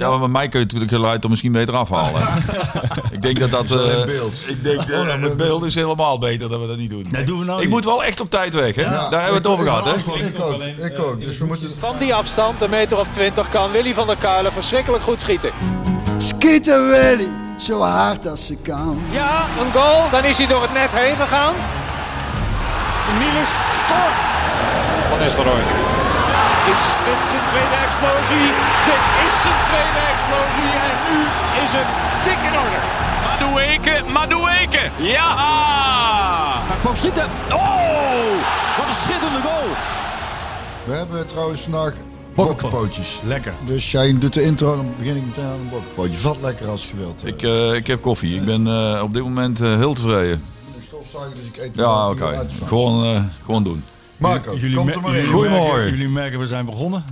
Ja, maar mij kun je natuurlijk geluid er misschien beter afhalen. ik denk dat dat... eh, beeld. Ik denk, eh, het beeld is helemaal beter dat we dat niet doen. Nee, doen we nou ik niet. moet wel echt op tijd weg, hè? Ja, Daar hebben we het over gehad, hè? Ik ook, ik ook. Dus we moeten... Van die afstand, een meter of twintig, kan Willy van der Kuilen verschrikkelijk goed schieten. Schieten Willy, zo hard als ze kan. Ja, een goal, dan is hij door het net heen gegaan. Niels scoort. Van Nistelrooy. Is dit zijn tweede explosie? Dit is zijn tweede explosie en nu is het dik in orde. Madueke, Madueke. Ja! Hij kwam schieten. Oh, wat een schitterende goal. We hebben trouwens vandaag bokkenpootjes. Lekker. Dus jij doet de intro, dan begin ik meteen aan een bokkenpootje. Vat lekker als je wilt. Ik, eh, ik heb koffie. Ik ben eh, op dit moment eh, heel tevreden. Ik stofzuigen, dus ik eet Ja, oké. Gewoon, eh, gewoon doen. Marco, Jullie, komt er maar in. jullie merken, jullie merken, we zijn begonnen.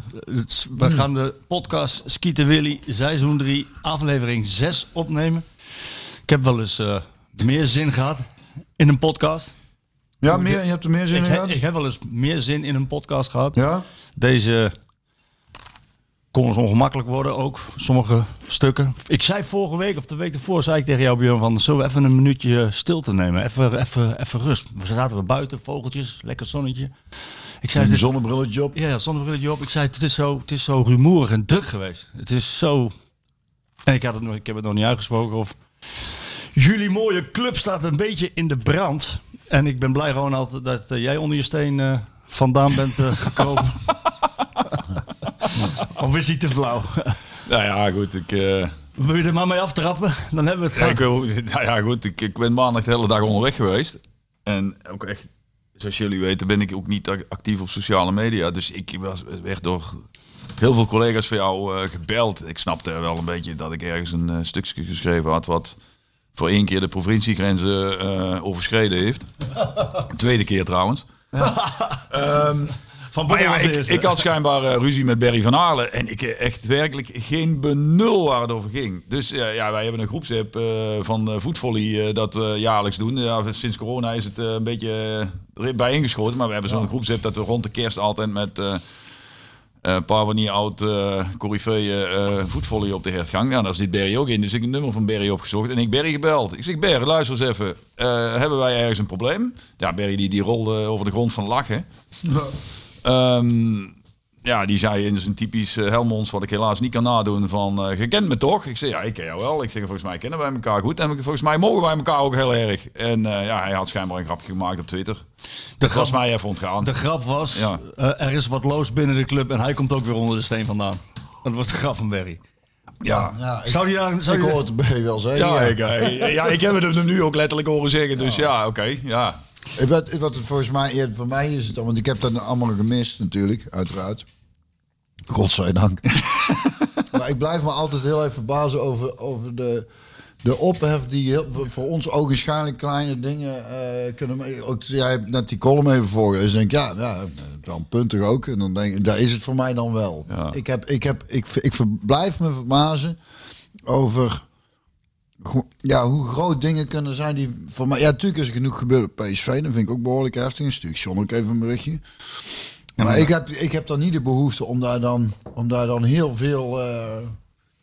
We gaan de podcast Skieten Willy, seizoen 3, aflevering 6 opnemen. Ik heb wel eens eh, meer zin gehad in een podcast. Ja, meer, je hebt er meer zin Ik, in he- gehad? ik heb wel eens meer zin in een podcast gehad. Ja? Deze kon eens ongemakkelijk worden, ook sommige stukken. Ik zei vorige week of de week ervoor, zei ik tegen jou Björn van, we even een minuutje stilte nemen? Even, even, even rust. We zaten we buiten, vogeltjes, lekker zonnetje. Ik zei, Een zonnebrilletje op. ja, zonnebrilletje op. Ik zei, het is, zo, het is zo rumoerig en druk geweest. Het is zo... En ik, had het nog, ik heb het nog niet uitgesproken of... Jullie mooie club staat een beetje in de brand. En ik ben blij gewoon altijd dat eh, jij onder je steen eh, vandaan bent eh, gekomen. of is hij te flauw? Nou ja, goed. Ik, eh, Wil je er maar mee aftrappen? Dan hebben we het ja, ik, gehad. wil- nou ja, goed. Ik, ik ben maandag de hele dag onderweg geweest. En ook echt, zoals jullie weten, ben ik ook niet ac- actief op sociale media. Dus ik was, werd door heel veel collega's van jou eh, gebeld. Ik snapte wel een beetje dat ik ergens een eh, stukje geschreven had wat voor één keer de provinciegrenzen overschreden heeft. Tweede keer trouwens. Van Maar ja, ik, ik had schijnbaar eh, ruzie met Barry van Aalen. En ik eh, echt werkelijk geen benul waar het over ging. Dus ja, wij hebben een groepsapp eh, van voetvolley dat we jaarlijks doen. Ja, sinds corona is het een beetje erin bijeengeschoten. Maar we hebben zo'n groepsapp dat we rond de kerst altijd met een paar van die oud uh, corifeeën voetvolley op de hertgang. Ja, daar zit Barry ook in. Dus ik heb een nummer van Barry opgezocht en ik Barry gebeld. Ik zeg, Barry, luister eens even. Uh, hebben wij ergens een probleem? Ja, Barry die, die rolde over de grond van lachen. Ja. Um, ja, die zei in zijn typisch Helmonds, wat ik helaas niet kan nadoen, van uh, je kent me toch? Ik zei, ja, ik ken jou wel. Ik zeg, volgens mij kennen wij elkaar goed. En volgens mij mogen wij elkaar ook heel erg. En uh, ja, hij had schijnbaar een grapje gemaakt op Twitter. De dat grap, was mij even ontgaan. De grap was, ja. uh, er is wat loos binnen de club en hij komt ook weer onder de steen vandaan. Dat was de grap van Barry. Ja, ja ik, zou die daar, zou ik hoor het bij wel zeggen. Ja, ja. Ik, ja, ik heb het hem nu ook letterlijk horen zeggen. Dus ja, ja oké, okay, ja. Wat, wat het volgens mij, ja, voor mij is het dan, want ik heb dat allemaal gemist natuurlijk, uiteraard. Godzijdank. maar ik blijf me altijd heel even verbazen over, over de, de ophef die heel, voor ons ogenschijnlijk kleine dingen uh, kunnen. Ook, jij hebt net die column even voor. Dus denk ik, ja, ja, dan puntig ook. En dan denk ik, daar is het voor mij dan wel. Ja. Ik, heb, ik, heb, ik, ik blijf me verbazen over ja, hoe groot dingen kunnen zijn die voor mij. Ja, natuurlijk is er genoeg gebeurd op PSV. Dat vind ik ook behoorlijk heftig. Een stuk John ook even een berichtje. Ja, maar ik heb, ik heb dan niet de behoefte om daar dan, om daar dan heel veel uh,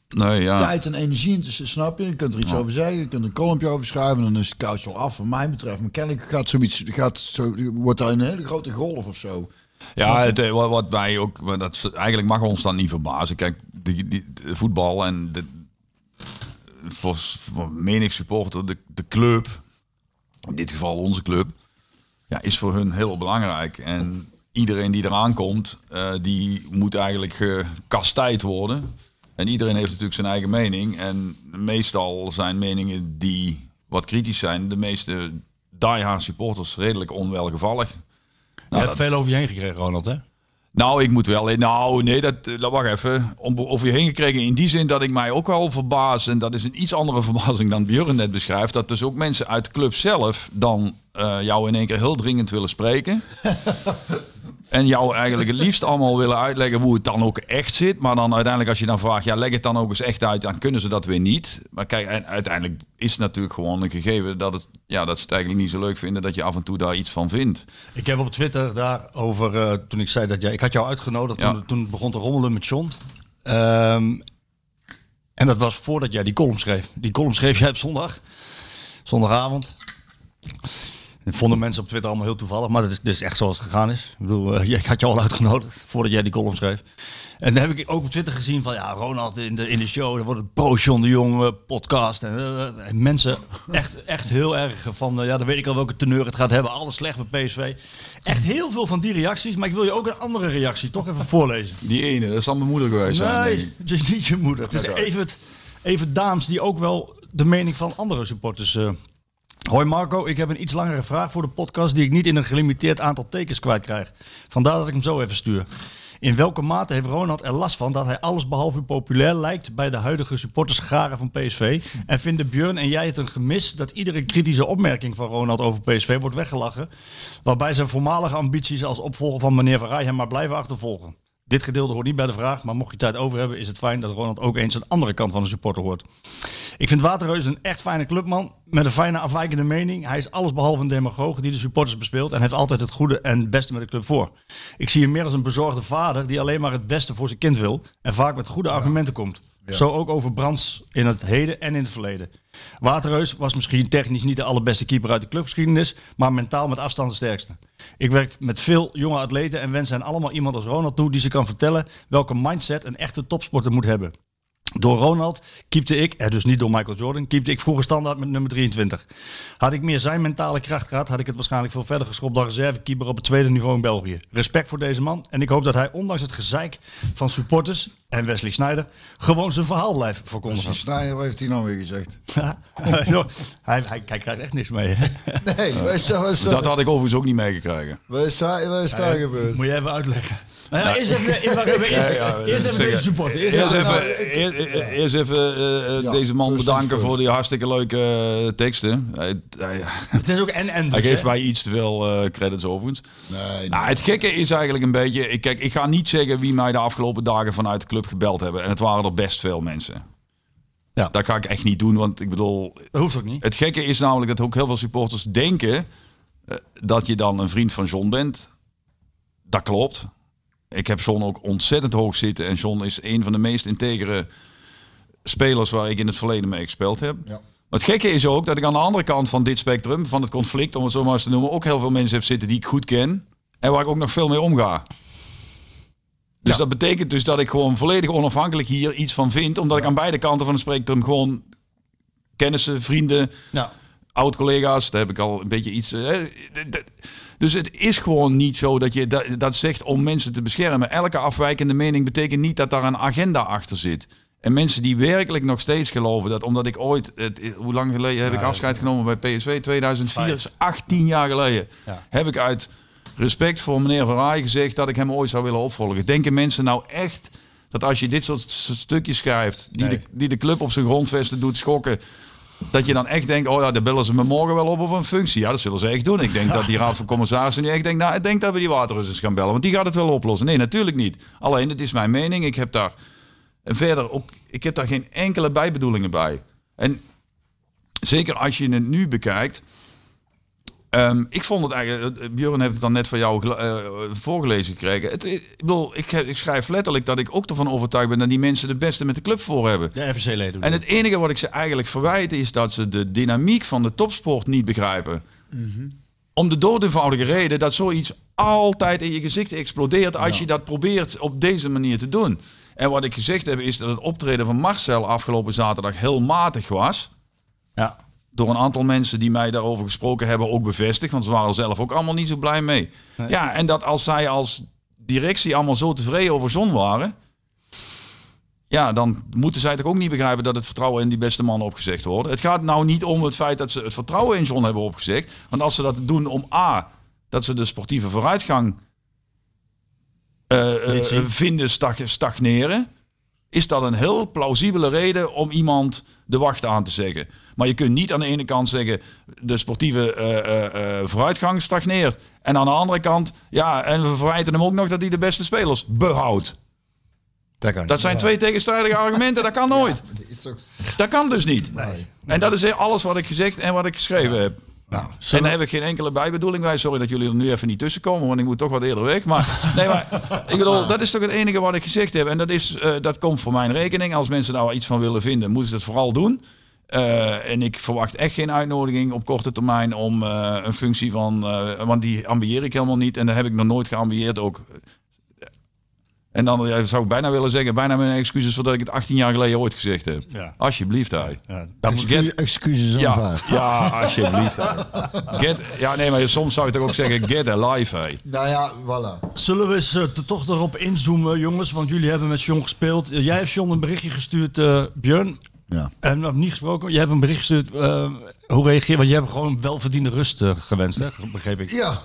nee, ja. tijd en energie in te snap je. Je kunt er iets ja. over zeggen, je kunt een kolompje over schrijven, dan is het kous wel af, wat mij betreft. Maar kennelijk gaat zoiets, gaat zo, wordt daar een hele grote golf of zo. Ja, het, wat, wat mij ook, dat, eigenlijk mag ons dan niet verbazen. Kijk, die, die, voetbal en de, voor, menig supporter, de, de club, in dit geval onze club, ja, is voor hun heel belangrijk. En iedereen die eraan komt, uh, die moet eigenlijk gekastijd worden. En iedereen heeft natuurlijk zijn eigen mening. En meestal zijn meningen die wat kritisch zijn, de meeste diehard supporters redelijk onwelgevallig. Nou, je hebt dat... veel over je heen gekregen, Ronald, hè? Nou, ik moet wel. Nou, nee, dat, dat wacht even. Om, over je heen gekregen in die zin dat ik mij ook wel verbaas. En dat is een iets andere verbazing dan Björn net beschrijft. Dat dus ook mensen uit de club zelf dan uh, jou in één keer heel dringend willen spreken. en jou eigenlijk het liefst allemaal willen uitleggen hoe het dan ook echt zit. Maar dan uiteindelijk als je dan vraagt, ja leg het dan ook eens echt uit. Dan kunnen ze dat weer niet. Maar kijk, en uiteindelijk is het natuurlijk gewoon een gegeven dat, het, ja, dat ze het eigenlijk niet zo leuk vinden dat je af en toe daar iets van vindt. Ik heb op Twitter daarover, uh, toen ik zei dat jij, ik had jou uitgenodigd, ja. toen, toen begon te rommelen met John. Um, En dat was voordat jij die column schreef. Die column schreef jij op zondag. Zondagavond. Dat vonden mensen op Twitter allemaal heel toevallig. Maar dat is, is echt zoals het gegaan is. Ik bedoel, eh, ik had je al uitgenodigd voordat jij die column schreef. En dan heb ik ook op Twitter gezien van... Ja, Ronald in de, in de show. Dan wordt het Pro-John de Jong eh, podcast. En, eh, en mensen echt, echt heel erg van... ja, dan weet ik al welke teneur het gaat hebben. Alles slecht bij PSV. Echt heel veel van die reacties. Maar ik wil je ook een andere reactie toch even voorlezen. Die ene, dat zal mijn moeder geweest zijn. Nee, het is niet je moeder. Het is even, even Daams die ook wel de mening van andere supporters... Hoi Marco, ik heb een iets langere vraag voor de podcast die ik niet in een gelimiteerd aantal tekens kwijtkrijg. Vandaar dat ik hem zo even stuur. In welke mate heeft Ronald er last van dat hij alles behalve populair lijkt bij de huidige supportersgaren van PSV? En vinden Björn en jij het een gemis dat iedere kritische opmerking van Ronald over PSV wordt weggelachen? Waarbij zijn voormalige ambities als opvolger van meneer Van Rij hem maar blijven achtervolgen. Dit gedeelte hoort niet bij de vraag, maar mocht je tijd over hebben, is het fijn dat Ronald ook eens een andere kant van de supporter hoort. Ik vind Waterreus een echt fijne clubman met een fijne afwijkende mening. Hij is allesbehalve een demagoog die de supporters bespeelt en heeft altijd het goede en het beste met de club voor. Ik zie hem meer als een bezorgde vader die alleen maar het beste voor zijn kind wil en vaak met goede argumenten komt. Zo ook over Brands in het heden en in het verleden. Waterreus was misschien technisch niet de allerbeste keeper uit de clubgeschiedenis, maar mentaal met afstand de sterkste. Ik werk met veel jonge atleten en wens hen allemaal iemand als Ronald toe die ze kan vertellen welke mindset een echte topsporter moet hebben. Door Ronald keepte ik, en dus niet door Michael Jordan, keepte ik vroeger standaard met nummer 23. Had ik meer zijn mentale kracht gehad, had ik het waarschijnlijk veel verder geschopt dan reservekeeper op het tweede niveau in België. Respect voor deze man en ik hoop dat hij ondanks het gezeik van supporters en Wesley Sneijder gewoon zijn verhaal blijft verkondigen. Snijder, wat heeft hij nou weer gezegd? Hij, hij, hij krijgt echt niks mee. Nee, Dat had ik overigens ook niet meegekregen. wat is daar, wat is daar gebeurd? Moet je even uitleggen. Nou ja, eerst even, eerst even, deze. Eerst even- even, eerst even eh, deze man bedanken voor die hartstikke leuke eh, teksten. Hij, hij, Het is ook en en. hij dus, geeft hè? mij iets te veel eh, credits overigens. Nee, Nou, het gekke is eigenlijk een beetje... Ik, kijk, ik ga niet zeggen wie mij de afgelopen dagen vanuit de club gebeld hebben. En het waren er best veel mensen. Ja. Dat ga ik echt niet doen, want ik bedoel... Dat hoeft ook niet. Het gekke is namelijk dat ook heel veel supporters denken dat je dan een vriend van John bent. Dat klopt. Ik heb John ook ontzettend hoog zitten. En John is een van de meest integere spelers waar ik in het verleden mee gespeeld heb. Ja. Maar het gekke is ook dat ik aan de andere kant van dit spectrum, van het conflict, om het zo maar eens te noemen, ook heel veel mensen heb zitten die ik goed ken. En waar ik ook nog veel mee omga. Dus Ja. dat betekent dus dat ik gewoon volledig onafhankelijk hier iets van vind. Omdat ik aan beide kanten van het spectrum gewoon kennissen, vrienden, Ja. oud-collega's, daar heb ik al een beetje iets. eh, d- d- dus het is gewoon niet zo dat je dat, dat zegt om mensen te beschermen. Elke afwijkende mening betekent niet dat daar een agenda achter zit. En mensen die werkelijk nog steeds geloven dat omdat ik ooit, het, hoe lang geleden heb ik afscheid genomen bij PSV? 2004, Vijf. is 18 jaar geleden. Ja. Heb ik uit respect voor meneer Van Rij gezegd dat ik hem ooit zou willen opvolgen. Denken mensen nou echt dat als je dit soort stukjes schrijft, die, Nee. de, die de club op zijn grondvesten doet schokken, dat je dan echt denkt, oh ja, daar bellen ze me morgen wel op of een functie. Ja, dat zullen ze echt doen. Ik denk dat die raad van commissarissen nu echt denkt, nou, ik denk dat we die waterrussers gaan bellen, want die gaat het wel oplossen. Nee, natuurlijk niet. Alleen, het is mijn mening. Ik heb daar verder ook, ik heb daar geen enkele bijbedoelingen bij. En zeker als je het nu bekijkt. Ehm, ik vond het eigenlijk, eh, Björn heeft het dan net van jou eh, voorgelezen gekregen. Het, ik bedoel, ik, ik schrijf letterlijk dat ik ook ervan overtuigd ben dat die mensen de beste met de club voor hebben. De FVC-leden. En het enige wat ik ze eigenlijk verwijt is dat ze de dynamiek van de topsport niet begrijpen. Om de doodeenvoudige reden dat zoiets altijd in je gezicht explodeert als je dat probeert op deze manier te doen. En wat ik gezegd heb is dat het optreden van Marcel afgelopen zaterdag heel matig was. Door een aantal mensen die mij daarover gesproken hebben ook bevestigd. Want ze waren zelf ook allemaal niet zo blij mee. Ja, en dat als zij als directie allemaal zo tevreden over Zon waren. Ja, dan moeten zij toch ook niet begrijpen dat het vertrouwen in die beste man opgezegd wordt. Het gaat nou niet om het feit dat ze het vertrouwen in Zon hebben opgezegd. Want als ze dat doen om A, dat ze de sportieve vooruitgang eh, eh, vinden stag- stagneren, is dat een heel plausibele reden om iemand de wacht aan te zeggen. Maar je kunt niet aan de ene kant zeggen de sportieve eh, eh, vooruitgang stagneert. En aan de andere kant, ja, en we verwijten hem ook nog dat hij de beste spelers behoudt. Dat Dat zijn twee tegenstrijdige argumenten, dat kan nooit. Toch, Dat kan dus niet. En dat is alles wat ik gezegd en wat ik geschreven heb. Nou, En daar heb ik geen enkele bijbedoeling bij. Sorry dat jullie er nu even niet tussen komen, want ik moet toch wat eerder weg. Maar, nee, maar ik bedoel, dat is toch het enige wat ik gezegd heb. En dat, is, dat komt voor mijn rekening. Als mensen daar iets van willen vinden, moeten ze het vooral doen. Eh, en ik verwacht echt geen uitnodiging op korte termijn om eh, een functie van... eh, want die ambieer ik helemaal niet. En dat heb ik nog nooit geambieerd ook. En dan ja, zou ik bijna willen zeggen, bijna mijn excuses voor dat ik het 18 jaar geleden ooit gezegd heb. Ja. Alsjeblieft, hij. Ja, daar moet Excuus- Excuses Ja, aanvaard. ja, alsjeblieft. hè. Get, ja, nee, maar soms zou je toch ook zeggen, get a life, hè. Nou ja, voilà. Zullen we eens toch erop inzoomen, jongens? Want jullie hebben met John gespeeld. Jij hebt John een berichtje gestuurd, eh Björn. Ja. En we hebben niet gesproken. Jij hebt een bericht gestuurd. eh, hoe reageer je? Want je hebt gewoon welverdiende rust eh, gewenst, hè? begreep ik. Ja.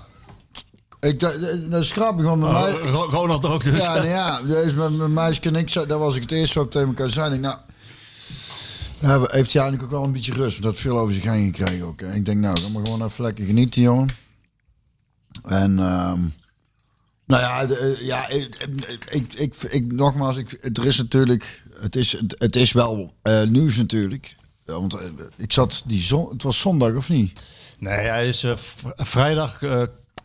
Ik, dat, dat is grappig, want mij... Oh, Ro- Ronald ook dus. Ja, nou ja, dus met mijn meisje en ik, zei- dat was ik het eerste wat we tegen elkaar zeiden. Ik, nou, ja, heeft hij eigenlijk ook wel een beetje rust, want dat veel over zich heen gekregen ook. hè. Ik denk, nou, dan maar gewoon even lekker genieten, jongen. En, ehm, nou ja, de, eh, ja ik, ik, ik, ik, nogmaals, ik, er is natuurlijk, het is, het, is wel eh, nieuws natuurlijk. Want eh, ik zat die zon, het was zondag of niet? Nee, hij is vrijdag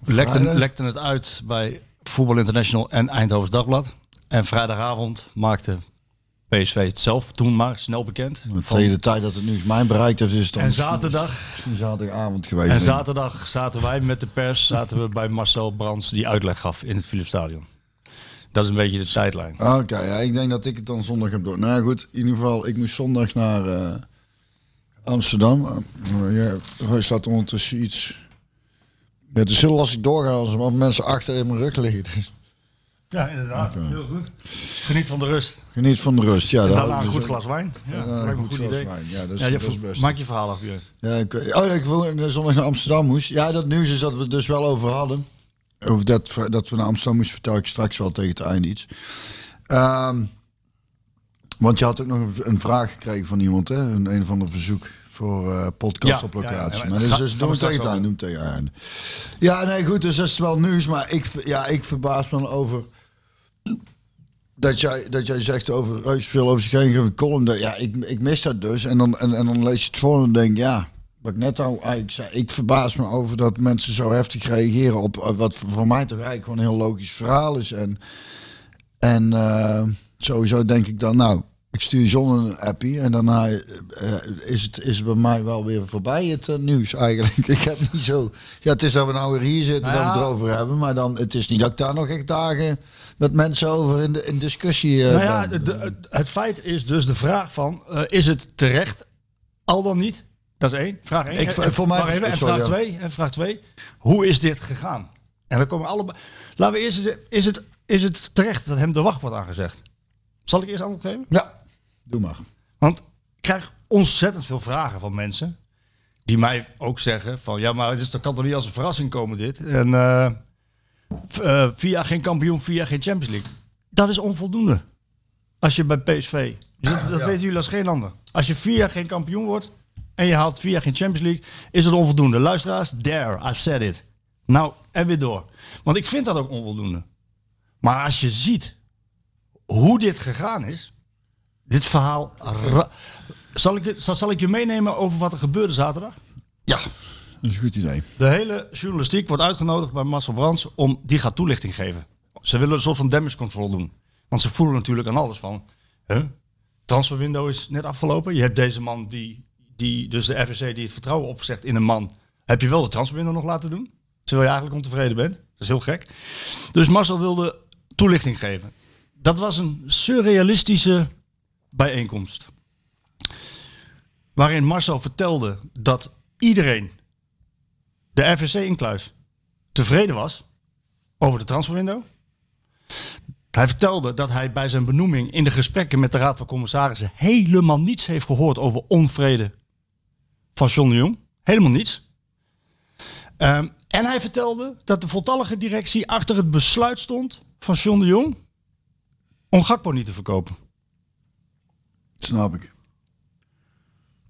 lekte, lekte het uit bij Voetbal International en Eindhovens Dagblad. En vrijdagavond maakte PSV het zelf toen maar snel bekend. Van- tegen de tijd dat het nieuws mij bereikt heeft, is het en zaterdag zaterdagavond geweest. En zaterdag zaten wij met de pers zaten we bij Marcel Brands die uitleg gaf in het Philipsstadion. Dat is een beetje de tijdlijn. Oké, ja, ik denk dat ik het dan zondag heb door. Nou goed, in ieder geval, ik moest zondag naar eh, Amsterdam. Uh, ja, er staat ondertussen iets. Ja, het is heel lastig doorgaan als mensen achter in mijn rug liggen. Dus Ja, inderdaad. Heel goed. Geniet van de rust. geniet van de rust. Ja, En daar daarna hou een goed dus glas wijn. Ja, een goed goed glas idee. wijn. Ja, dat is, Ja, dat is best. maak je verhaal af, Björn. Ja, ik, oh, dat ik gewoon zondag naar Amsterdam moest. Ja, dat nieuws is dat we het dus wel over hadden. Over dat, dat we naar Amsterdam moesten, vertel ik straks wel tegen het einde iets. Ehm, want je had ook nog een, vraag gekregen van iemand, hè? Een, een of ander verzoek voor eh, podcast Ja, op ja, locatie. ja, maar ga- dus, dus gaan doen tegen einde. Doen tegen einde. Ja, nee, goed, dus dat is wel nieuws. Maar ik, ja, ik verbaas me dan over dat jij, dat jij zegt over reus veel over zich heen column. Dat, ja, ik, ik mis dat dus. En dan, en, en dan lees je het voor en denk ja, wat ik net al eigenlijk zei. Ik verbaas me over dat mensen zo heftig reageren op eh, wat voor mij toch eigenlijk gewoon een heel logisch verhaal is. En, en eh, sowieso denk ik dan, nou, ik stuur John een appie en daarna eh, is, het, is het bij mij wel weer voorbij het nieuws eigenlijk. Ik heb niet zo... Ja, het is dat we nou weer hier zitten Nou dat we ja. het erover hebben, maar dan, het is niet dat ik daar nog echt dagen met mensen over in, de, in discussie eh, Nou ja, de- het feit is dus de vraag van, eh, is het terecht, al dan niet? Dat is één. Vraag één. Ik- En- voor mij- even. En vraag twee. En vraag twee. Hoe is dit gegaan? En dan komen allebei. Laten we eerst eens, is het, is het terecht dat hem de wacht wordt aangezegd? Zal ik eerst antwoord geven? Ja, doe maar. Want ik krijg ontzettend veel vragen van mensen. Die mij ook zeggen van ja, maar dus dat kan toch niet als een verrassing komen dit. En eh eh, via geen kampioen, via geen Champions League. Dat is onvoldoende. Als je bij PSV, dat, dat weten jullie als geen ander. Als je vier jaar geen kampioen wordt en je haalt vier jaar geen Champions League, is het onvoldoende. Luisteraars, there, I said it. Nou, en weer door. Want ik vind dat ook onvoldoende. Maar als je ziet hoe dit gegaan is, dit verhaal. Zal ik, zal, zal ik je meenemen over wat er gebeurde zaterdag? Ja, dat is een goed idee. De hele journalistiek wordt uitgenodigd bij Marcel Brands om die gaat toelichting geven. Ze willen een soort van damage control doen. Want ze voelen natuurlijk aan alles van. Huh? Transferwindow is net afgelopen. Je hebt deze man die, die dus de FSC die het vertrouwen opzegt in een man. Heb je wel de transferwindow nog laten doen? Terwijl je eigenlijk ontevreden bent. Dat is heel gek. Dus Marcel wilde toelichting geven. Dat was een surrealistische bijeenkomst. Waarin Marcel vertelde dat iedereen de FSC Inkluis tevreden was over de transferwindow. Hij vertelde dat hij bij zijn benoeming in de gesprekken met de Raad van Commissarissen helemaal niets heeft gehoord over onvrede van John de Jong. Helemaal niets. Ehm, en hij vertelde dat de voltallige directie achter het besluit stond van John de Jong om Gakpo niet te verkopen. Snap ik.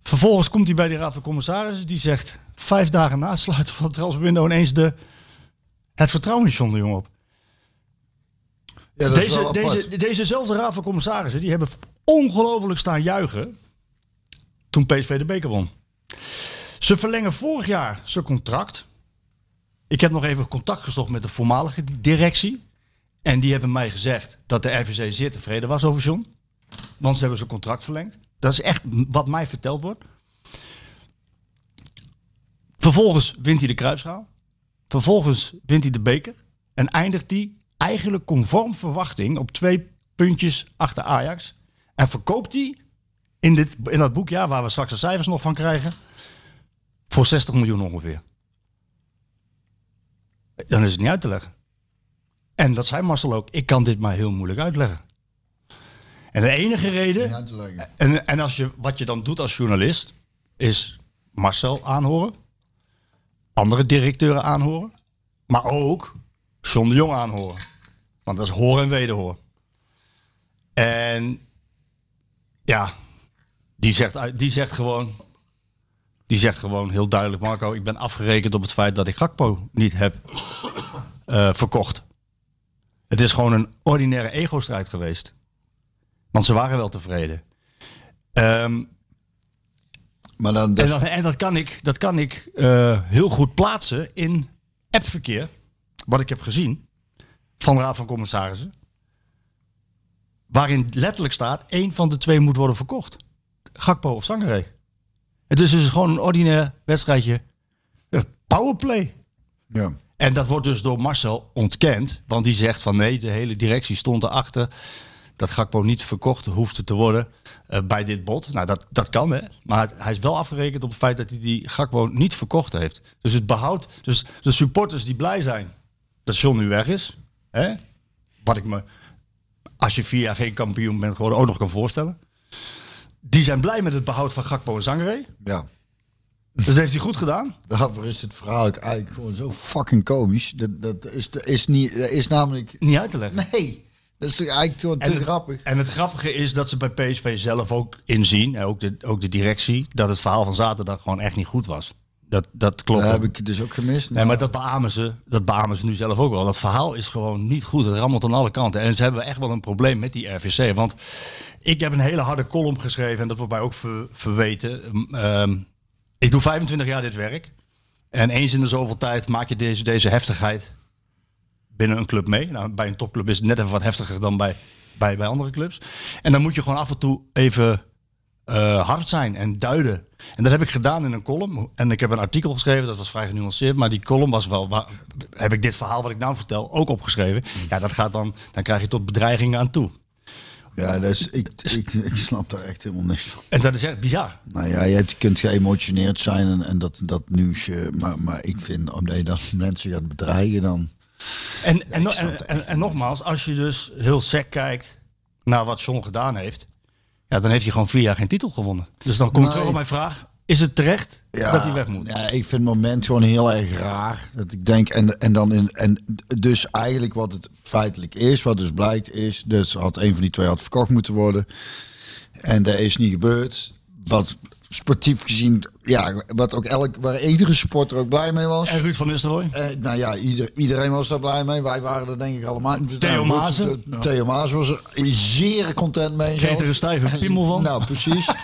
Vervolgens komt hij bij de Raad van Commissarissen. Die zegt vijf dagen na het sluiten van de transferwindow ineens de, het vertrouwen in John de Jong op. Ja, Deze, deze, dezezelfde Raad van Commissarissen die hebben ongelooflijk staan juichen toen PSV de beker won. Ze verlengen vorig jaar zijn contract. Ik heb nog even contact gezocht met de voormalige directie. En die hebben mij gezegd dat de RVC zeer tevreden was over John. Want ze hebben zijn contract verlengd. Dat is echt wat mij verteld wordt. Vervolgens wint hij de Kruipschaal. Vervolgens wint hij de beker. En eindigt hij eigenlijk conform verwachting op twee puntjes achter Ajax. En verkoopt hij in, dit, in dat boekjaar, waar we straks de cijfers nog van krijgen, voor 60 miljoen ongeveer. Dan is het niet uit te leggen. En dat zei Marcel ook. Ik kan dit maar heel moeilijk uitleggen. En de enige reden. En, en als je, wat je dan doet als journalist, is Marcel aanhoren. Andere directeuren aanhoren. Maar ook John de Jong aanhoren. Want dat is hoor en wederhoor. En ja, die zegt, die zegt gewoon. Die zegt gewoon heel duidelijk, Marco, ik ben afgerekend op het feit dat ik Gakpo niet heb eh, verkocht. Het is gewoon een ordinaire ego-strijd geweest. Want ze waren wel tevreden. Ehm, Maar dan, en, dus, dat, en dat kan ik, dat kan ik eh, heel goed plaatsen in appverkeer. Wat ik heb gezien van de Raad van Commissarissen. Waarin letterlijk staat, één van de twee moet worden verkocht. Gakpo of Sangaré. Het is dus gewoon een ordinair wedstrijdje. Powerplay. ja. En dat wordt dus door Marcel ontkend. Want die zegt van nee, de hele directie stond erachter. Dat Gakpo niet verkocht hoefde te worden eh, bij dit bod. Nou, dat, dat kan hè. Maar hij is wel afgerekend op het feit dat hij die Gakpo niet verkocht heeft. Dus het behoud, dus de supporters die blij zijn dat John nu weg is. Hè? Wat ik me, als je vier jaar geen kampioen bent geworden, ook nog kan voorstellen. Die zijn blij met het behoud van Gakpo en Zangeré. ja. Dus dat heeft hij goed gedaan. Daarvoor is het verhaal eigenlijk gewoon zo fucking komisch. Dat, dat, is, is, niet, dat is namelijk... Niet uit te leggen. Nee, dat is eigenlijk te En- grappig. En het grappige is dat ze bij PSV zelf ook inzien, en ook de, ook de directie, dat het verhaal van zaterdag gewoon echt niet goed was. Dat, dat klopt. Dat heb ik dus ook gemist. Nee, maar dat beamen, ze, dat beamen ze nu zelf ook wel. Dat verhaal is gewoon niet goed. Het rammelt aan alle kanten. En ze hebben echt wel een probleem met die RVC. Want ik heb een hele harde column geschreven. En dat wordt mij ook ver- verweten. Ehm, ik doe 25 jaar dit werk. En eens in de zoveel tijd maak je deze, deze heftigheid binnen een club mee. Nou, bij een topclub is het net even wat heftiger dan bij, bij, bij andere clubs. En dan moet je gewoon af en toe even eh, hard zijn en duiden. En dat heb ik gedaan in een column. En ik heb een artikel geschreven, dat was vrij genuanceerd. Maar die column was wel, wa- heb ik dit verhaal wat ik nou vertel ook opgeschreven. Ja, dat gaat dan, dan krijg je tot bedreigingen aan toe. Ja, dus ik, ik, ik snap daar echt helemaal niks van. En dat is echt bizar. Nou ja, je kunt geëmotioneerd zijn en, en dat, dat nieuwsje. Maar, maar ik vind, omdat je dan mensen gaat bedreigen, dan... En, en, no- en, het en, en nogmaals, als je dus heel sec kijkt naar wat John gedaan heeft. Ja, dan heeft hij gewoon vier jaar geen titel gewonnen. Dus dan komt Nee. terug op mijn vraag. Is het terecht dat hij weg moet? Ja, ik vind het moment gewoon heel erg raar. Dat ik denk, en, en dan in, en dus eigenlijk wat het feitelijk is, wat dus blijkt, is, dus had een van die twee had verkocht moeten worden. En dat is niet gebeurd. Wat sportief gezien, ja, wat ook elk, waar iedere sporter ook blij mee was. En Ruud van Nistelrooy? Eh, nou ja, ieder, iedereen was daar blij mee. Wij waren er denk ik allemaal. Theo Nou, goed, eh, Theo Maas was er zeer content mee. Kreeg zelf. er een stijve piemel van? Nou, precies.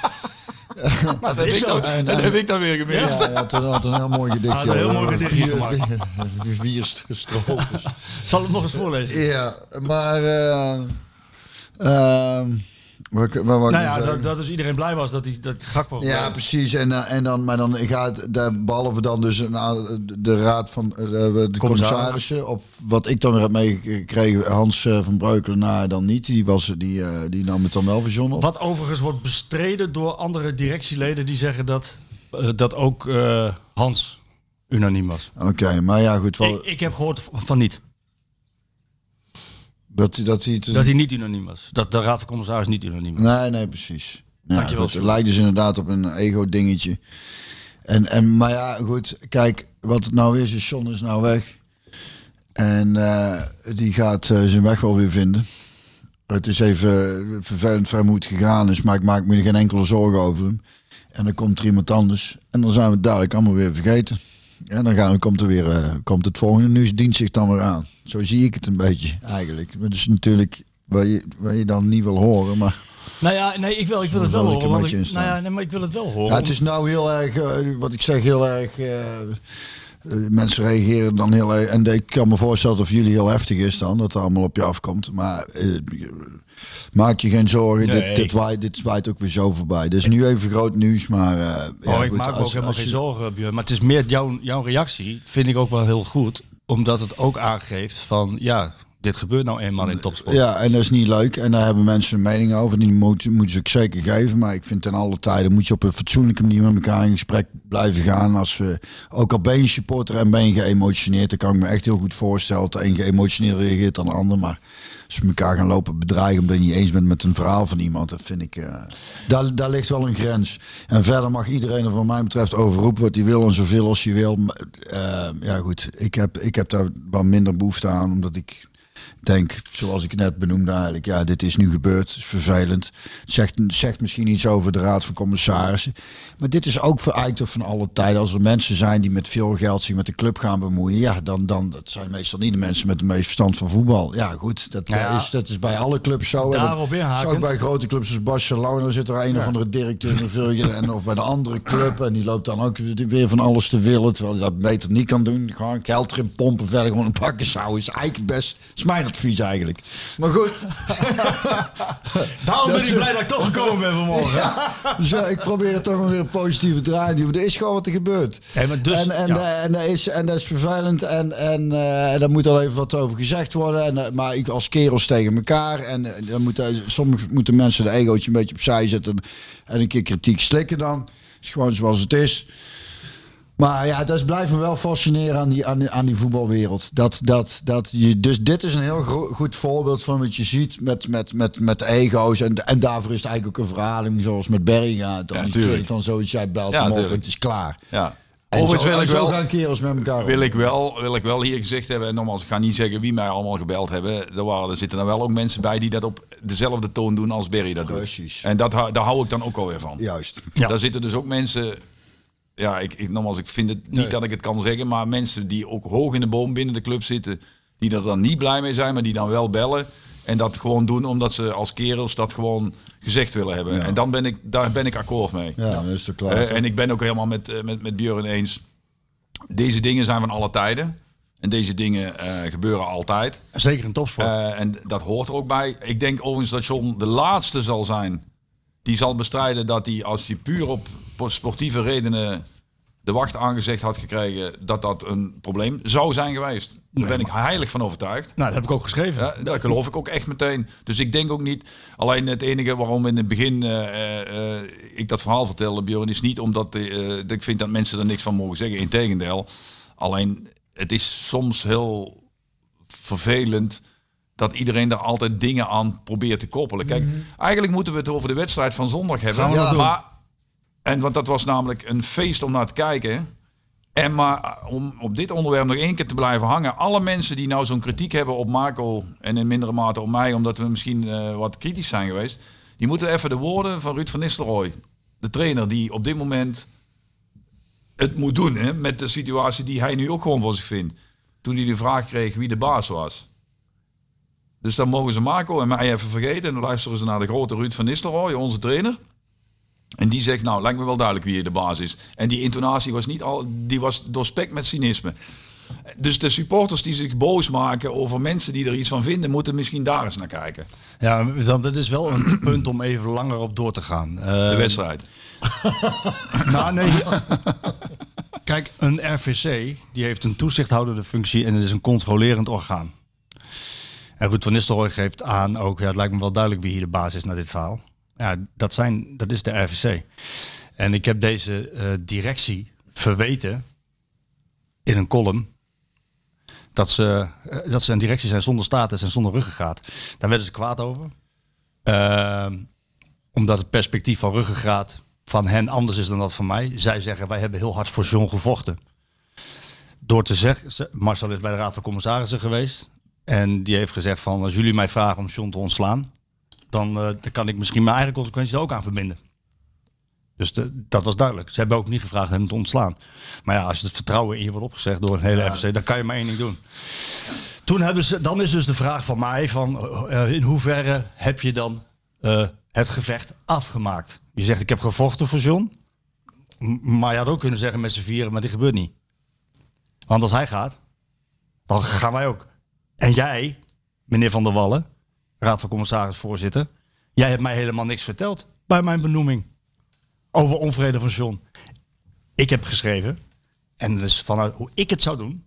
dat heb, ik dan, En- dat en- heb ik dan weer gemist. Ja, ja, het had een heel mooi gedichtje. Had een heel mooi gedichtje Vier- gemaakt. vier- Vier strofes. Zal het nog eens voorlezen? Ja, maar... eh ehm, wat, wat, wat Nou ja, dat, dat dus iedereen blij was dat hij dat Gakpo... Ja, precies. En, eh, en dan, maar dan gaat daar, behalve dan dus een, a- de raad van eh, de, de commissarissen, op wat ik dan weer heb meegekregen, Hans eh, van Breukelen, nou dan niet. Die, was, die, eh, die nam het dan wel verzonnen op. Wat overigens wordt bestreden door andere directieleden die zeggen dat, eh, dat ook eh, Hans unaniem was. Oké, maar ja, goed. Wel, Ik, ik heb gehoord van niet. Dat, hij- dat hij. Dat hij niet unaniem was. Dat de raad van commissaris niet unaniem was. Nee, nee, precies. Ja, lijkt dus inderdaad op een ego-dingetje. En, en, maar ja, goed, kijk, wat het nou is, is John is nou weg. En eh, die gaat eh, zijn weg wel weer vinden. Het is even vervelend voor hem hoe het gegaan is, maar ik maak me er geen enkele zorgen over hem. En dan komt er iemand anders en dan zijn we het dadelijk allemaal weer vergeten. En dan gaan, komt er weer eh, komt het volgende nieuws dient zich dan weer aan. Zo zie ik het een beetje eigenlijk. Maar dat is natuurlijk wat je, wat je dan niet wil horen, maar Nou ja, nee, ik wil, ik wil het wel horen. want ik- nou ja, nee, maar ik wil het wel horen. Ja, het is nou heel erg, eh, wat ik zeg, heel erg. eh, mensen reageren dan heel erg. En ik kan me voorstellen dat voor jullie heel heftig is dan, dat het allemaal op je afkomt. Maar maak je geen zorgen, Nee. dit, dit, waait, dit ook weer zo voorbij. Dus nu even groot nieuws, maar. eh, Oh, ja, ik goed, maak me ook helemaal geen je- zorgen, Björn. Maar het is meer jouw, jouw reactie, vind ik ook wel heel goed. Omdat het ook aangeeft van, ja, dit gebeurt nou eenmaal in topsport. Ja, en dat is niet leuk. En daar hebben mensen een mening over. Die moeten, moeten ze ook zeker geven. Maar ik vind ten alle tijden moet je op een fatsoenlijke manier met elkaar in gesprek blijven gaan. Als we, ook al ben je supporter en ben je geëmotioneerd, dan kan ik me echt heel goed voorstellen dat de een geëmotioneerd reageert dan de ander. Maar als we elkaar gaan lopen bedreigen omdat je niet eens bent met een verhaal van iemand, dat vind ik. eh, daar, daar ligt wel een grens. En verder mag iedereen er, wat mij betreft, over roepen wat hij wil en zoveel als hij wil. Eh, ja, goed. Ik heb, ik heb daar wat minder behoefte aan, omdat ik denk, zoals ik net benoemde eigenlijk, ja, dit is nu gebeurd, het is vervelend. Het zegt, zegt misschien iets over de Raad van Commissarissen. Maar dit is ook toch van alle tijden. Als er mensen zijn die met veel geld zich met de club gaan bemoeien, ja, dan, dan dat zijn meestal niet de mensen met de meest verstand van voetbal. Ja, goed, dat, Ja. is, dat is bij alle clubs zo. Daarop inhakend. ook bij grote clubs als Barcelona zit er een of andere directeur in en of bij de andere club en die loopt dan ook weer van alles te willen, terwijl hij dat beter niet kan doen. Gewoon geld erin pompen, verder gewoon een pakken zou is eigenlijk best, is mijn advies eigenlijk. Maar goed, Daarom ben ik blij dat ik toch gekomen ben vanmorgen. dus ja, ik probeer het toch weer een positieve draai te. Er is gewoon wat er gebeurt. Maar dus- en, en, ja. eh, en, is, en dat is vervelend. En, en eh, daar moet al even wat over gezegd worden. En, eh, maar ik als kerels tegen elkaar. En eh, dan moeten, soms moeten mensen de egootje een beetje opzij zetten. En een keer kritiek slikken dan. is gewoon zoals het is. Maar ja, dat blijft me wel fascineren aan die, aan die, aan die voetbalwereld. Dat, dat, dat je, dus dit is een heel goed voorbeeld van wat je ziet met, met, met, met ego's. En, en daarvoor is het eigenlijk ook een verhaling zoals met Berry gaat. Dan Ja, van zoiets, jij belt Ja, hem op en tuurlijk. het is klaar. Ja. En Overigens zo, wil ik wel, gaan kerels met elkaar wil ik wel, wil ik wel hier gezegd hebben, en nogmaals, ik ga niet zeggen wie mij allemaal gebeld hebben. Er, waren, er zitten dan wel ook mensen bij die dat op dezelfde toon doen als Berry dat doet. Precies. En dat, daar hou ik dan ook alweer van. Juist. Ja. Daar zitten dus ook mensen. Ja, ik, ik, nogmaals, ik vind het niet Nee. dat ik het kan zeggen, maar mensen die ook hoog in de boom binnen de club zitten, die er dan niet blij mee zijn, maar die dan wel bellen en dat gewoon doen omdat ze als kerels dat gewoon gezegd willen hebben. Ja. En dan ben ik, daar ben ik akkoord mee. Ja, dan is klaar. Eh, en ik ben ook helemaal met, eh, met, met Björn eens. Deze dingen zijn van alle tijden. En deze dingen eh, gebeuren altijd. Zeker in topsport. En dat hoort er ook bij. Ik denk overigens dat John de laatste zal zijn. Die zal bestrijden dat hij, als hij puur op sportieve redenen de wacht aangezegd had gekregen, dat dat een probleem zou zijn geweest. Daar ben ik heilig van overtuigd. nou, dat heb ik ook geschreven. Ja, dat geloof ik ook echt meteen. Dus ik denk ook niet. Alleen het enige waarom in het begin eh, eh, ik dat verhaal vertelde, Björn, is niet omdat eh, ik vind dat mensen er niks van mogen zeggen. Integendeel. Alleen het is soms heel vervelend dat iedereen daar altijd dingen aan probeert te koppelen. Kijk, eigenlijk moeten we het over de wedstrijd van zondag hebben. Maar, en want dat was namelijk een feest om naar te kijken. En maar om op dit onderwerp nog één keer te blijven hangen. Alle mensen die nou zo'n kritiek hebben op Marco en in mindere mate op mij, omdat we misschien eh, wat kritisch zijn geweest. Die moeten even de woorden van Ruud van Nistelrooy, de trainer die op dit moment het moet doen hè, met de situatie die hij nu ook gewoon voor zich vindt. Toen hij de vraag kreeg wie de baas was. Dus dan mogen ze Marco en mij even vergeten. En dan luisteren ze naar de grote Ruud van Nistelrooy, onze trainer. En die zegt, nou, lijkt me wel duidelijk wie hier de baas is. En die intonatie was niet al, die was doorspekt met cynisme. Dus de supporters die zich boos maken over mensen die er iets van vinden, moeten misschien daar eens naar kijken. Ja, dan, dat is wel een punt om even langer op door te gaan. De Eh, wedstrijd. Nou, nee. Kijk, een RVC die heeft een toezichthoudende functie en het is een controlerend orgaan. En Ruud van Nistelrooy geeft aan ook, ja, het lijkt me wel duidelijk wie hier de baas is naar dit verhaal. Ja, dat, zijn, dat is de RVC. En ik heb deze eh, directie verweten in een column dat ze, eh, dat ze een directie zijn zonder status en zonder ruggengraat. Daar werden ze kwaad over. Ehm, omdat het perspectief van ruggengraat van hen anders is dan dat van mij. Zij zeggen, wij hebben heel hard voor John gevochten. Door te zeggen, ze- Marcel is bij de Raad van Commissarissen geweest. En die heeft gezegd van, als jullie mij vragen om John te ontslaan, dan, eh, dan kan ik misschien mijn eigen consequenties er ook aan verbinden. Dus de- dat was duidelijk. Ze hebben ook niet gevraagd hem te ontslaan. Maar ja, als het vertrouwen in je wordt opgezegd door een hele FC, dan kan je maar één ding doen. Toen hebben ze, dan is dus de vraag van mij van, eh, in hoeverre heb je dan eh, het gevecht afgemaakt. Je zegt, ik heb gevochten voor John. Maar je had ook kunnen zeggen met z'n vieren, maar dit gebeurt niet. Want als hij gaat, dan gaan wij ook. En jij, meneer Van der Wallen, Raad van Commissaris voorzitter. Jij hebt mij helemaal niks verteld bij mijn benoeming. Over onvrede van John. Ik heb geschreven, en dus vanuit hoe ik het zou doen.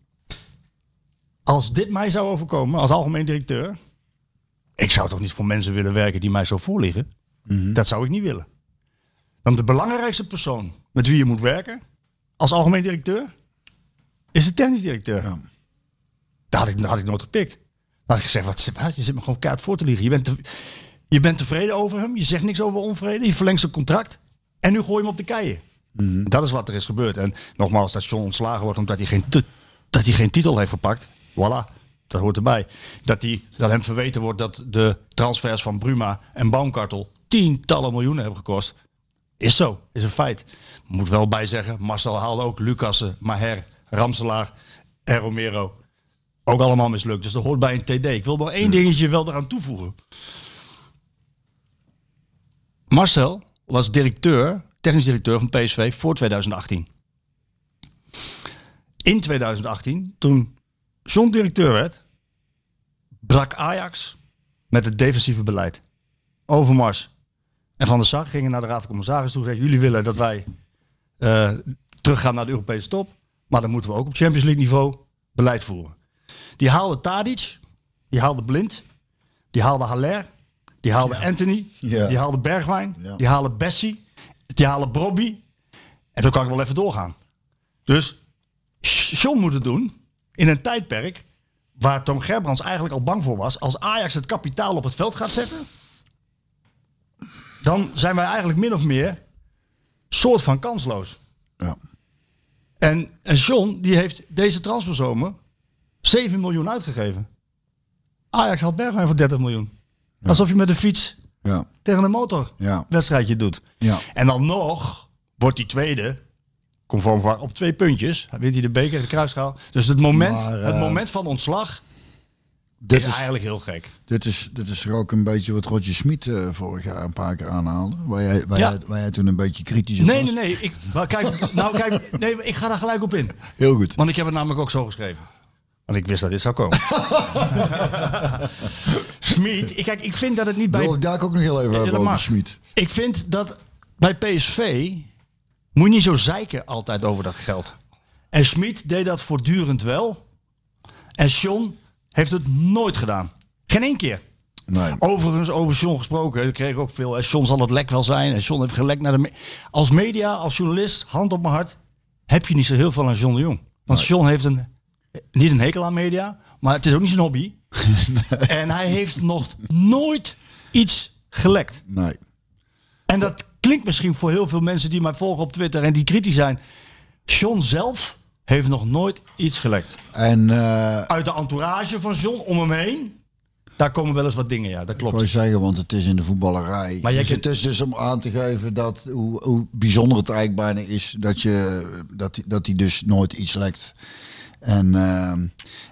Als dit mij zou overkomen als algemeen directeur. Ik zou toch niet voor mensen willen werken die mij zo voorliggen. Dat zou ik niet willen. Want de belangrijkste persoon met wie je moet werken als algemeen directeur is de tennisdirecteur. Daar had ik, dat had ik nooit gepikt. Had ik gezegd, wat, wat, je zit me gewoon kaart voor te liegen. Je bent, te- je bent tevreden over hem, je zegt niks over onvrede, je verlengt zijn contract en nu gooi je hem op de keien. Dat is wat er is gebeurd. En nogmaals, dat John ontslagen wordt omdat hij geen, dat hij geen titel heeft gepakt. Voilà, dat hoort erbij. Dat, hij, dat hem verweten wordt dat de transfers van Bruma en Baumkartel tientallen miljoenen hebben gekost. Is zo, is een feit. Moet wel bij zeggen, Marcel haalde ook Lucassen, Maher, Ramselaar en Romero. Ook allemaal mislukt. Dus dat hoort bij een TD. Ik wil nog één dingetje wel eraan toevoegen. Marcel was directeur, technisch directeur van PSV voor 2018. In 2018, toen John directeur werd, brak Ajax met het defensieve beleid. Overmars en Van der Sar gingen naar de Raad van Commissaris toe en zeiden, jullie willen dat wij eh, teruggaan naar de Europese top, maar dan moeten we ook op Champions League niveau beleid voeren. Die haalde Tadic, die haalde Blind, die haalde Haller, die haalde Anthony, Ja. die haalde Bergwijn, Ja. die haalde Bessie, die haalde Brobby. En toen kan ik wel even doorgaan. Dus John moet het doen in een tijdperk waar Tom Gerbrands eigenlijk al bang voor was. Als Ajax het kapitaal op het veld gaat zetten, dan zijn wij eigenlijk min of meer soort van kansloos. Ja. En, en John, die heeft deze transferzomer 7 miljoen uitgegeven. Ajax had Bergwijn voor 30 miljoen. Alsof je met een fiets Ja. tegen een motor Ja. wedstrijdje doet. Ja. En dan nog wordt die tweede, conform waar, op twee puntjes. Wint hij de beker de kruisschaal. Dus het moment, Maar, het eh, moment van ontslag Dit is, is, eigenlijk heel gek. dit, is, dit is er ook een beetje wat Roger Smit eh, vorig jaar een paar keer aanhaalde. Waar jij, waar, Ja. jij, waar jij toen een beetje kritisch op Nee, was. nee, nee. Ik, maar kijk, nou, kijk, nee, ik ga daar gelijk op in. Heel goed. Want ik heb het namelijk ook zo geschreven. Want ik wist dat dit zou komen. Smit, ik, kijk, ik vind dat het niet bij Wil ik daar ook nog heel even over. Smit. Ik vind dat bij PSV moet je niet zo zeiken altijd over dat geld. En Schmid deed dat voortdurend wel. En John heeft het nooit gedaan. Geen één keer. Nee. Overigens, over John gesproken, ik kreeg ook veel. En John zal het lek wel zijn. En John heeft gelekt naar de. me- Als media, als journalist, hand op mijn hart, heb je niet zo heel veel aan John de Jong. Want John heeft een, niet een hekel aan media, maar het is ook niet zijn hobby. En hij heeft nog nooit iets gelekt. nee. En dat klinkt misschien voor heel veel mensen die mij volgen op Twitter en die kritisch zijn. John zelf heeft nog nooit iets gelekt. En eh, Uit de entourage van John om hem heen, daar komen wel eens wat dingen, ja, dat ik wou klopt. zeggen, want het is in de voetballerij. Maar jij dus het is dus om aan te geven dat hoe, hoe bijzonder het eigenlijk bijna is dat je dat, dat hij dus nooit iets lekt. En, eh,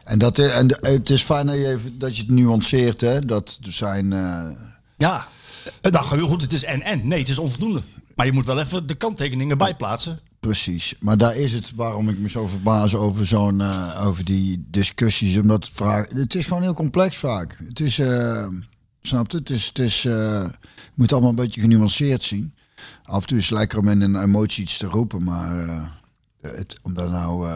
en, dat, en het is fijn dat je, even, dat je het nuanceert, hè? Dat er zijn. eh, Ja, nou heel goed, het is en en. Nee, het is onvoldoende. Maar je moet wel even de kanttekeningen bijplaatsen. Precies, maar daar is het waarom ik me zo verbaas over zo'n eh, over die discussies. Omdat vraag, het is gewoon heel complex vaak. Het is, eh snap je? Het is, het is, moet het allemaal een beetje genuanceerd zien. Af en toe is het lekker om in een emotie iets te roepen, maar het, om daar nou,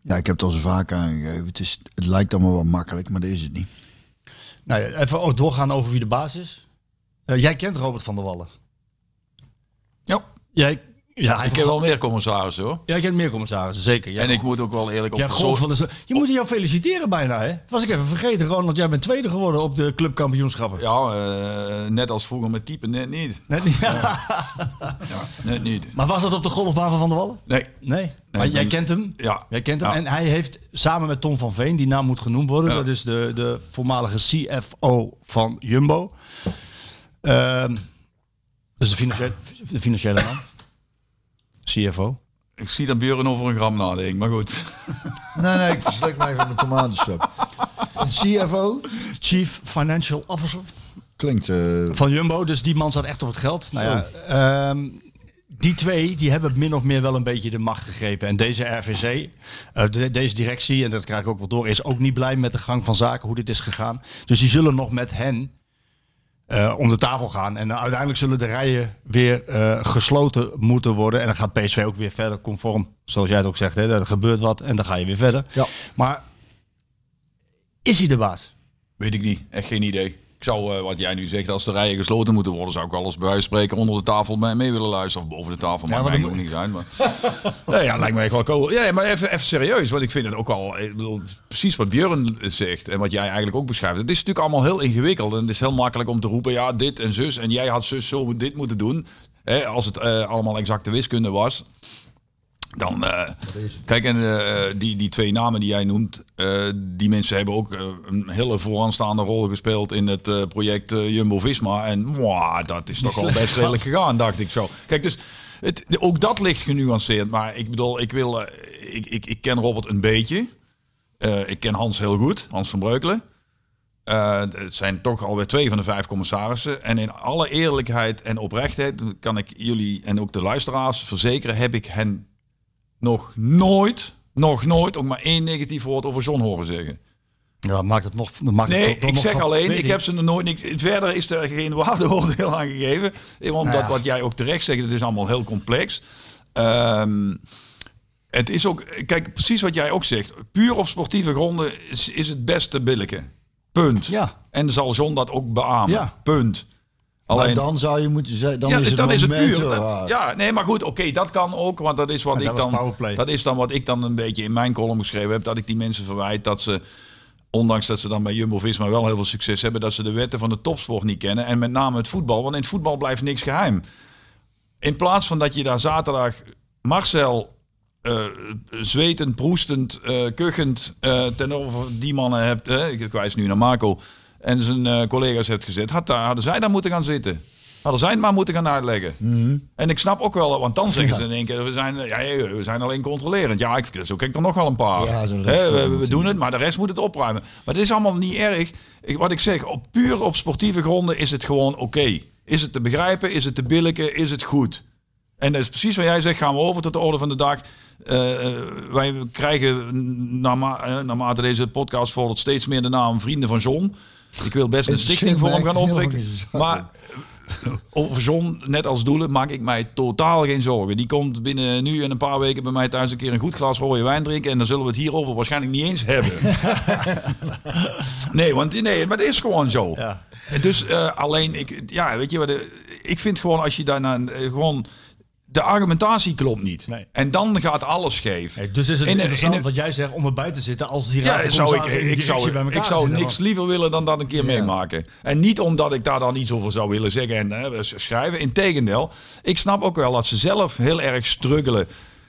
ja, ik heb het al zo vaak aangegeven. Het is, het lijkt allemaal wel makkelijk, maar dat is het niet. Nou, ja, even ook doorgaan over wie de baas is. Eh, jij kent Robert van der Wallen. Ja, Jij, ja, ik heb wel meer commissarissen hoor. Jij kent meer commissarissen, zeker. En ik moet ook wel eerlijk op Ja, golf van de Je moet jou feliciteren bijna, hè? Was ik even vergeten, gewoon, want jij bent tweede geworden op de clubkampioenschappen. Ja, eh, net als vroeger met keeper, net niet. Net niet. Net niet. Maar was dat op de golfbaan van Van der Wallen? Nee. Nee. Maar Nee, jij nee. kent hem? Ja. Jij kent hem. Ja. En hij heeft samen met Tom van Veen, die naam moet genoemd worden. Ja. Dat is de, de voormalige CFO van Jumbo. Ehm dat is de financiële, de financiële naam. CFO. Ik zie dat Björn over een gram nadenkt, maar goed. Nee, nee, ik verslik mij van de tomatensap. Een CFO? Chief Financial Officer. Klinkt... eh, Van Jumbo, dus die man zat echt op het geld. Nou ja, ehm, die twee die hebben min of meer wel een beetje de macht gegrepen. En deze RVC, eh, de- deze directie, en dat krijg ik ook wel door, is ook niet blij met de gang van zaken, hoe dit is gegaan. Dus die zullen nog met hen eh, om de tafel gaan. En uiteindelijk zullen de rijen weer eh, gesloten moeten worden. En dan gaat PSV ook weer verder conform, zoals jij het ook zegt. Hè, er gebeurt wat en dan ga je weer verder. Ja. Maar is hij de baas? Weet ik niet. Echt geen idee. Ik zou, eh, wat jij nu zegt, als de rijen gesloten moeten worden, zou ik alles bij wijze van spreken onder de tafel mee, mee willen luisteren. Of boven de tafel, maar dat dan moet niet zijn. Maar... nee, ja, lijkt me echt wel cool. Ja, maar even, even serieus, want ik vind het ook al, bedoel, precies wat Björn zegt en wat jij eigenlijk ook beschrijft. Het is natuurlijk allemaal heel ingewikkeld en het is heel makkelijk om te roepen, ja, dit en zus en jij had zus zo dit moeten doen. Hè, als het eh, allemaal exacte wiskunde was. Dan, eh, kijk, en eh, die, die twee namen die jij noemt, eh, die mensen hebben ook een hele vooraanstaande rol gespeeld in het project Jumbo-Visma. En mwah, dat is toch wel best redelijk gegaan, dacht ik zo. Kijk, dus het, ook dat ligt genuanceerd. Maar ik bedoel, ik, wil, ik, ik, ik ken Robert een beetje. Ik ken Hans heel goed, Hans van Breukelen. Het zijn toch alweer twee van de vijf commissarissen. En in alle eerlijkheid en oprechtheid kan ik jullie en ook de luisteraars verzekeren, heb ik hen nog nooit, nog nooit ook maar één negatief woord over John horen zeggen. Ja, maakt het nog. Maakt het Nee, ik nog zeg van- alleen, ik heb ze nog nooit. niks- verder is er geen waardeoordeel aan gegeven. Omdat Nou ja. wat jij ook terecht zegt, het is allemaal heel complex. Ehm, het is ook, kijk, precies wat jij ook zegt. Puur op sportieve gronden is, is het beste billijke. Punt. Ja. En zal John dat ook beamen. Ja. Punt. Maar dan zou je moeten zeggen, dan ja, is het dan is het puur. Ja, nee, maar goed, oké, dat kan ook, want dat is wat En ik dan. Dat is dan wat ik dan een beetje in mijn column geschreven heb, dat ik die mensen verwijt dat ze, ondanks dat ze dan bij Jumbo-Visma wel heel veel succes hebben, dat ze de wetten van de topsport niet kennen en met name het voetbal, want in het voetbal blijft niks geheim. In plaats van dat je daar zaterdag Marcel eh zwetend, proestend, eh kuchend eh ten over die mannen hebt, hè, ik wijs nu naar Marco, en zijn eh, collega's hebt gezet, had daar, hadden zij daar moeten gaan zitten. Hadden zij het maar moeten gaan uitleggen. En ik snap ook wel, want dan zeggen ze in één keer, we zijn, ja, ja, we zijn alleen controlerend. Ja, ik, zo ken ik er nog wel een paar. Ja, we, doen het, maar de rest moet het opruimen. Maar het is allemaal niet erg. Ik, wat ik zeg, op, puur op sportieve gronden is het gewoon oké. Is het te begrijpen? Is het te billijken? Is het goed? En dat is precies wat jij zegt, gaan we over tot de orde van de dag. Eh, eh, wij krijgen naarma, eh, naarmate deze podcast volgt steeds meer de naam Vrienden van John. Ik wil best een Het stichting voor hem gaan oprichten. Maar over John, net als Doelen, maak ik mij totaal geen zorgen. Die komt binnen nu en een paar weken bij mij thuis een keer een goed glas rode wijn drinken. En dan zullen we het hierover waarschijnlijk niet eens hebben. nee, want nee, maar dat is gewoon zo. Ja. Dus eh, alleen, ik, ja, weet je wat, eh, ik vind gewoon als je daarna eh, gewoon, de argumentatie klopt niet. Nee. En dan gaat alles scheef. Nee, dus is het In interessant in wat jij zegt om erbij te zitten als die ja, zou ik, ik, zou, bij ik zou niks liever willen dan dat een keer meemaken. En niet omdat ik daar dan iets over zou willen zeggen en eh, schrijven. Integendeel, ik snap ook wel dat ze zelf heel erg struggelen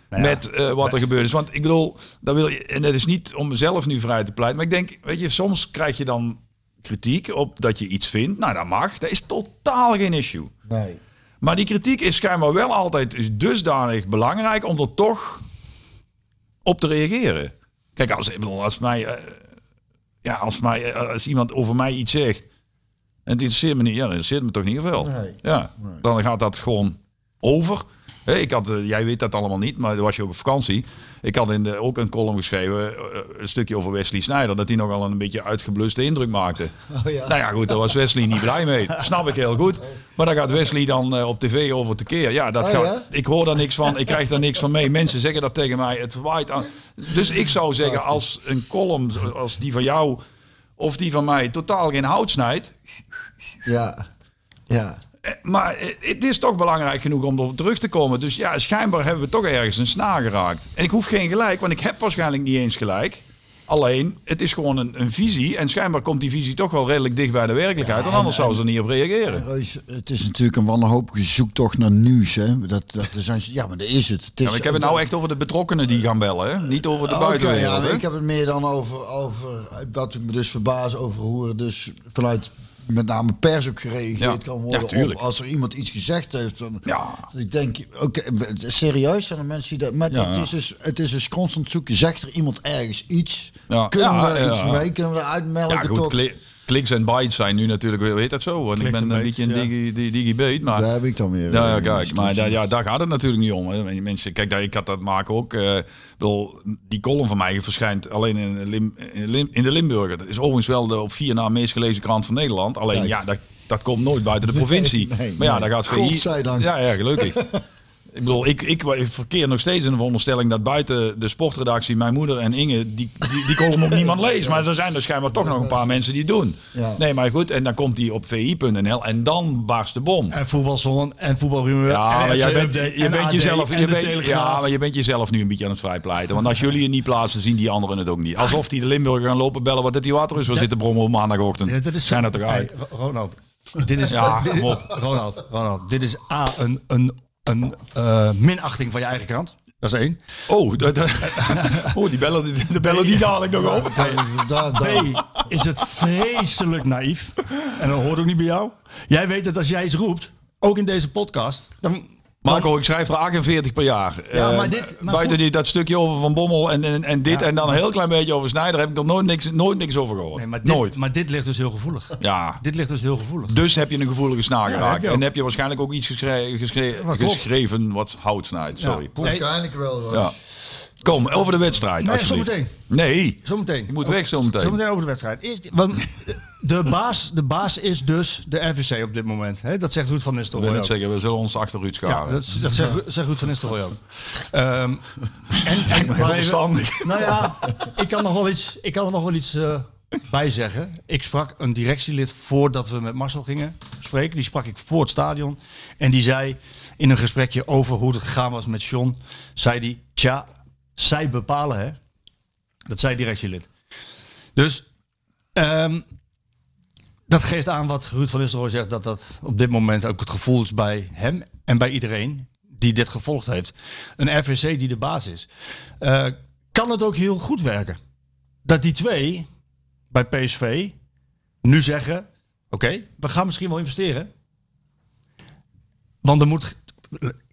Nou ja, met eh, wat er gebeurd is. Want ik bedoel, dat wil je, en dat is niet om mezelf nu vrij te pleiten. Maar ik denk, weet je, soms krijg je dan kritiek op dat je iets vindt. Nou, dat mag. Dat is totaal geen issue. Nee. Maar die kritiek is schijnbaar wel altijd dusdanig belangrijk om er toch op te reageren. Kijk, als, als, mij, eh, ja, als, mij, eh, als iemand over mij iets zegt en het interesseert me niet, ja, dan interesseert me toch niet veel. Nee. Ja, dan gaat dat gewoon over. Hé, ik had, eh, jij weet dat allemaal niet, maar dan was je ook op vakantie. Ik had in de, ook een column geschreven, eh, een stukje over Wesley Sneijder, dat hij nogal een beetje uitgebluste indruk maakte. Oh ja. Nou ja, goed, daar was Wesley niet blij mee. Snap ik heel goed. Maar dan gaat Wesley dan eh, op tv over tekeer. Ja, dat Oh gaat, ik hoor daar niks van. Ik krijg daar niks van mee. Mensen zeggen dat tegen mij. Het waait aan. Dus ik zou zeggen, als een column als die van jou of die van mij totaal geen hout snijdt. Ja. Ja. Eh, Maar eh, het is toch belangrijk genoeg om erop terug te komen. Dus ja, schijnbaar hebben we toch ergens een snaar geraakt. En ik hoef geen gelijk, want ik heb waarschijnlijk niet eens gelijk. Alleen, het is gewoon een, een visie. En schijnbaar komt die visie toch wel redelijk dicht bij de werkelijkheid. anders zouden ze er niet op reageren. Reus, het is natuurlijk een wanhopige zoektocht naar nieuws. Hè? Dat, dat zijn, ja, maar dat is het. het is, Ja, ik heb het nou echt over de betrokkenen die gaan bellen, hè? niet over de Oké, buitenwereld. ja, ik heb het meer dan over, over wat me dus verbaas over hoe er dus vanuit met name pers ook gereageerd Ja. kan worden op als er iemand iets gezegd heeft. Dan, Ja. ik denk, oké, serieus zijn er mensen die dat... Maar Ja. het, is dus, het is dus constant zoeken. Zegt er iemand ergens iets? Kunnen we ja. iets mee? Kunnen we eruit melken? Ja, goed, kliks en bytes zijn nu natuurlijk, weer- weet dat zo? Want ik ben en een beetje een digi, di- digibeet, maar... Daar heb ik dan weer. Ja, ja, eh, kijk, maar daar, ja, daar gaat het natuurlijk niet om. Hè. Mensen, kijk, daar- ik had dat maken ook. eh, ik bedoel, die column van mij verschijnt alleen in, Lim, in, Lim- in de Limburger. Dat is overigens wel de op vier na meest gelezen krant van Nederland. Alleen, Kijk. ja, dat, dat komt nooit buiten de provincie. nee, maar ja, nee. daar gaat VI... Godzijdank. Ja, ja, gelukkig. Ik bedoel, ik, ik verkeer nog steeds in de veronderstelling dat buiten de sportredactie mijn moeder en Inge die, die, die ook niemand leest. Maar er zijn er schijnbaar toch nog een paar mensen die het doen. Ja. Nee, maar goed, en dan komt die op vi.nl en dan barst de bom. En voetbalzon en voetbalrumeur. Ja, maar jij bent, je en bent jezelf, je bent, ja, maar je bent jezelf nu een beetje aan het vrijpleiten. Want als jullie het niet plaatsen, zien die anderen het ook niet. Alsof die de Limburger gaan lopen bellen. Wat heb die water is? We zitten brommen op maandagochtend. Ja, dat is Zijn dat toch uit? Ro- Ronald. Dit is, Ja, dit-. Ronald, Ronald, dit is A, een, een, een eh, minachting van je eigen krant. Dat is één. Oh, oh die bellen, die- de bellen die dadelijk nog op. B, is het vreselijk naïef. En dat hoort ook niet bij jou. Jij weet dat als jij iets roept, ook in deze podcast, dan... Marco, ik schrijf er 48 per jaar. Ja, Eh, maar dit- maar buiten voet- die, dat stukje over Van Bommel en, en, en dit Ja, en dan een heel klein beetje over Snijder heb ik er nooit niks, nooit niks over gehoord. Nee, maar dit, nooit. Maar dit ligt dus heel gevoelig. Ja, Dit ligt dus heel gevoelig. dus heb je een gevoelige snaar Ja, geraakt. heb en heb je waarschijnlijk ook iets geschre- geschre- Dat klopt. geschreven wat hout snijdt. Sorry. Waarschijnlijk wel. hoor. Ja. Kom, over de wedstrijd. Nee, zometeen. Nee. Zometeen. Je moet weg zometeen. Zometeen over de wedstrijd. Eerst- Want de baas, de baas is dus de RVC op dit moment. Hè? Dat zegt Ruud van Nistelrooy ook. zeggen, we zullen ons achter Ruud Ja, scharen. dat, dat zegt, zegt Ruud van Nistelrooy ook. Ehm, en, en maar even- verstandig. Nou ja, ik kan, nog wel iets, ik kan er nog wel iets eh, bij zeggen. Ik sprak een directielid voordat we met Marcel gingen spreken. Die sprak ik voor het stadion. En die zei in een gesprekje over hoe het gegaan was met John. Zei die, tja, zij bepalen hè. Dat zei directielid. Dus ehm, dat geeft aan wat Ruud van Nistelrooy zegt. Dat dat op dit moment ook het gevoel is bij hem en bij iedereen die dit gevolgd heeft. Een RVC die de baas is. Eh, kan het ook heel goed werken. Dat die twee bij PSV nu zeggen... Oké, we gaan misschien wel investeren. Want er moet...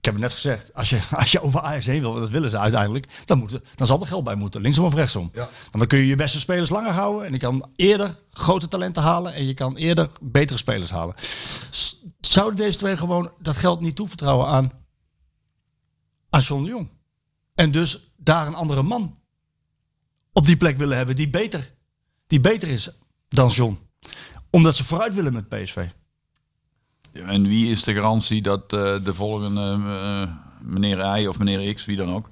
Ik heb het net gezegd, als je, als je over Ajax heen wil, dat willen ze uiteindelijk, dan, moet, dan zal er geld bij moeten, linksom of rechtsom. Ja. Want dan kun je je beste spelers langer houden en je kan eerder grote talenten halen en je kan eerder betere spelers halen. Zouden deze twee gewoon dat geld niet toevertrouwen aan, aan John de Jong? En dus daar een andere man op die plek willen hebben die beter, die beter is dan John. Omdat ze vooruit willen met PSV. En wie is de garantie dat eh, de volgende eh, meneer Y of meneer X, wie dan ook,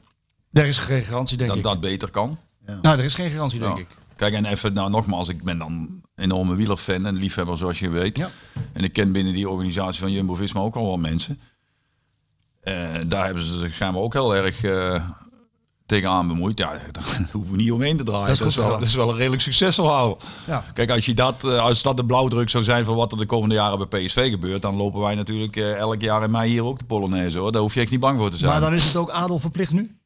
Er is geen garantie, denk dat ik. dat beter kan? Nou, er is geen garantie, denk Ja. ik. Kijk, en even, nou nogmaals, ik ben dan een enorme wielerfan en liefhebber zoals je weet. Ja. En ik ken binnen die organisatie van Jumbo-Visma ook al wel mensen. Eh, daar hebben ze zich schijnbaar ook heel erg eh, tegenaan bemoeid. Ja, daar hoeven we niet omheen te draaien. Dat Dat is wel, dat is wel een redelijk succesverhaal. Ja. Kijk, als, je dat, eh, als dat de blauwdruk zou zijn voor wat er de komende jaren bij PSV gebeurt, dan lopen wij natuurlijk eh, elk jaar in mei hier ook de Polonaise hoor. Daar hoef je echt niet bang voor te zijn. Maar dan is het ook adel verplicht nu.